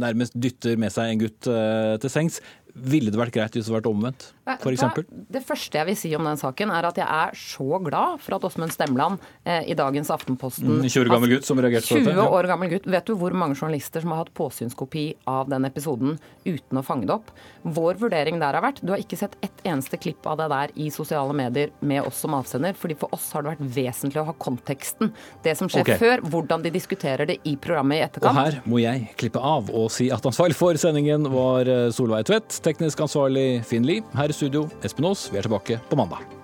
S1: nærmest dytter med seg en gutt uh, til sengs. Ville det vært greit hvis det hadde vært omvendt, f.eks.?
S14: Det første jeg vil si om den saken, er at jeg er så glad for at Åsmund Stemland eh, i dagens Aftenposten
S1: 20 år gammel gutt som reagerte på
S14: 20
S1: dette? 20
S14: år gammel gutt. Vet du hvor mange journalister som har hatt påsynskopi av den episoden uten å fange det opp? Vår vurdering der har vært Du har ikke sett ett eneste klipp av det der i sosiale medier med oss som avsender, fordi for oss har det vært vesentlig å ha konteksten. Det som skjer
S1: okay.
S14: før, hvordan de diskuterer det i programmet i
S1: Og
S14: etterkant.
S1: her må jeg klippe av og si at ansvarlig for sendingen var eh, Solveig Tvedt, teknisk ansvarlig Finn Lie. Her i studio, Espen Aas. Vi er tilbake på mandag.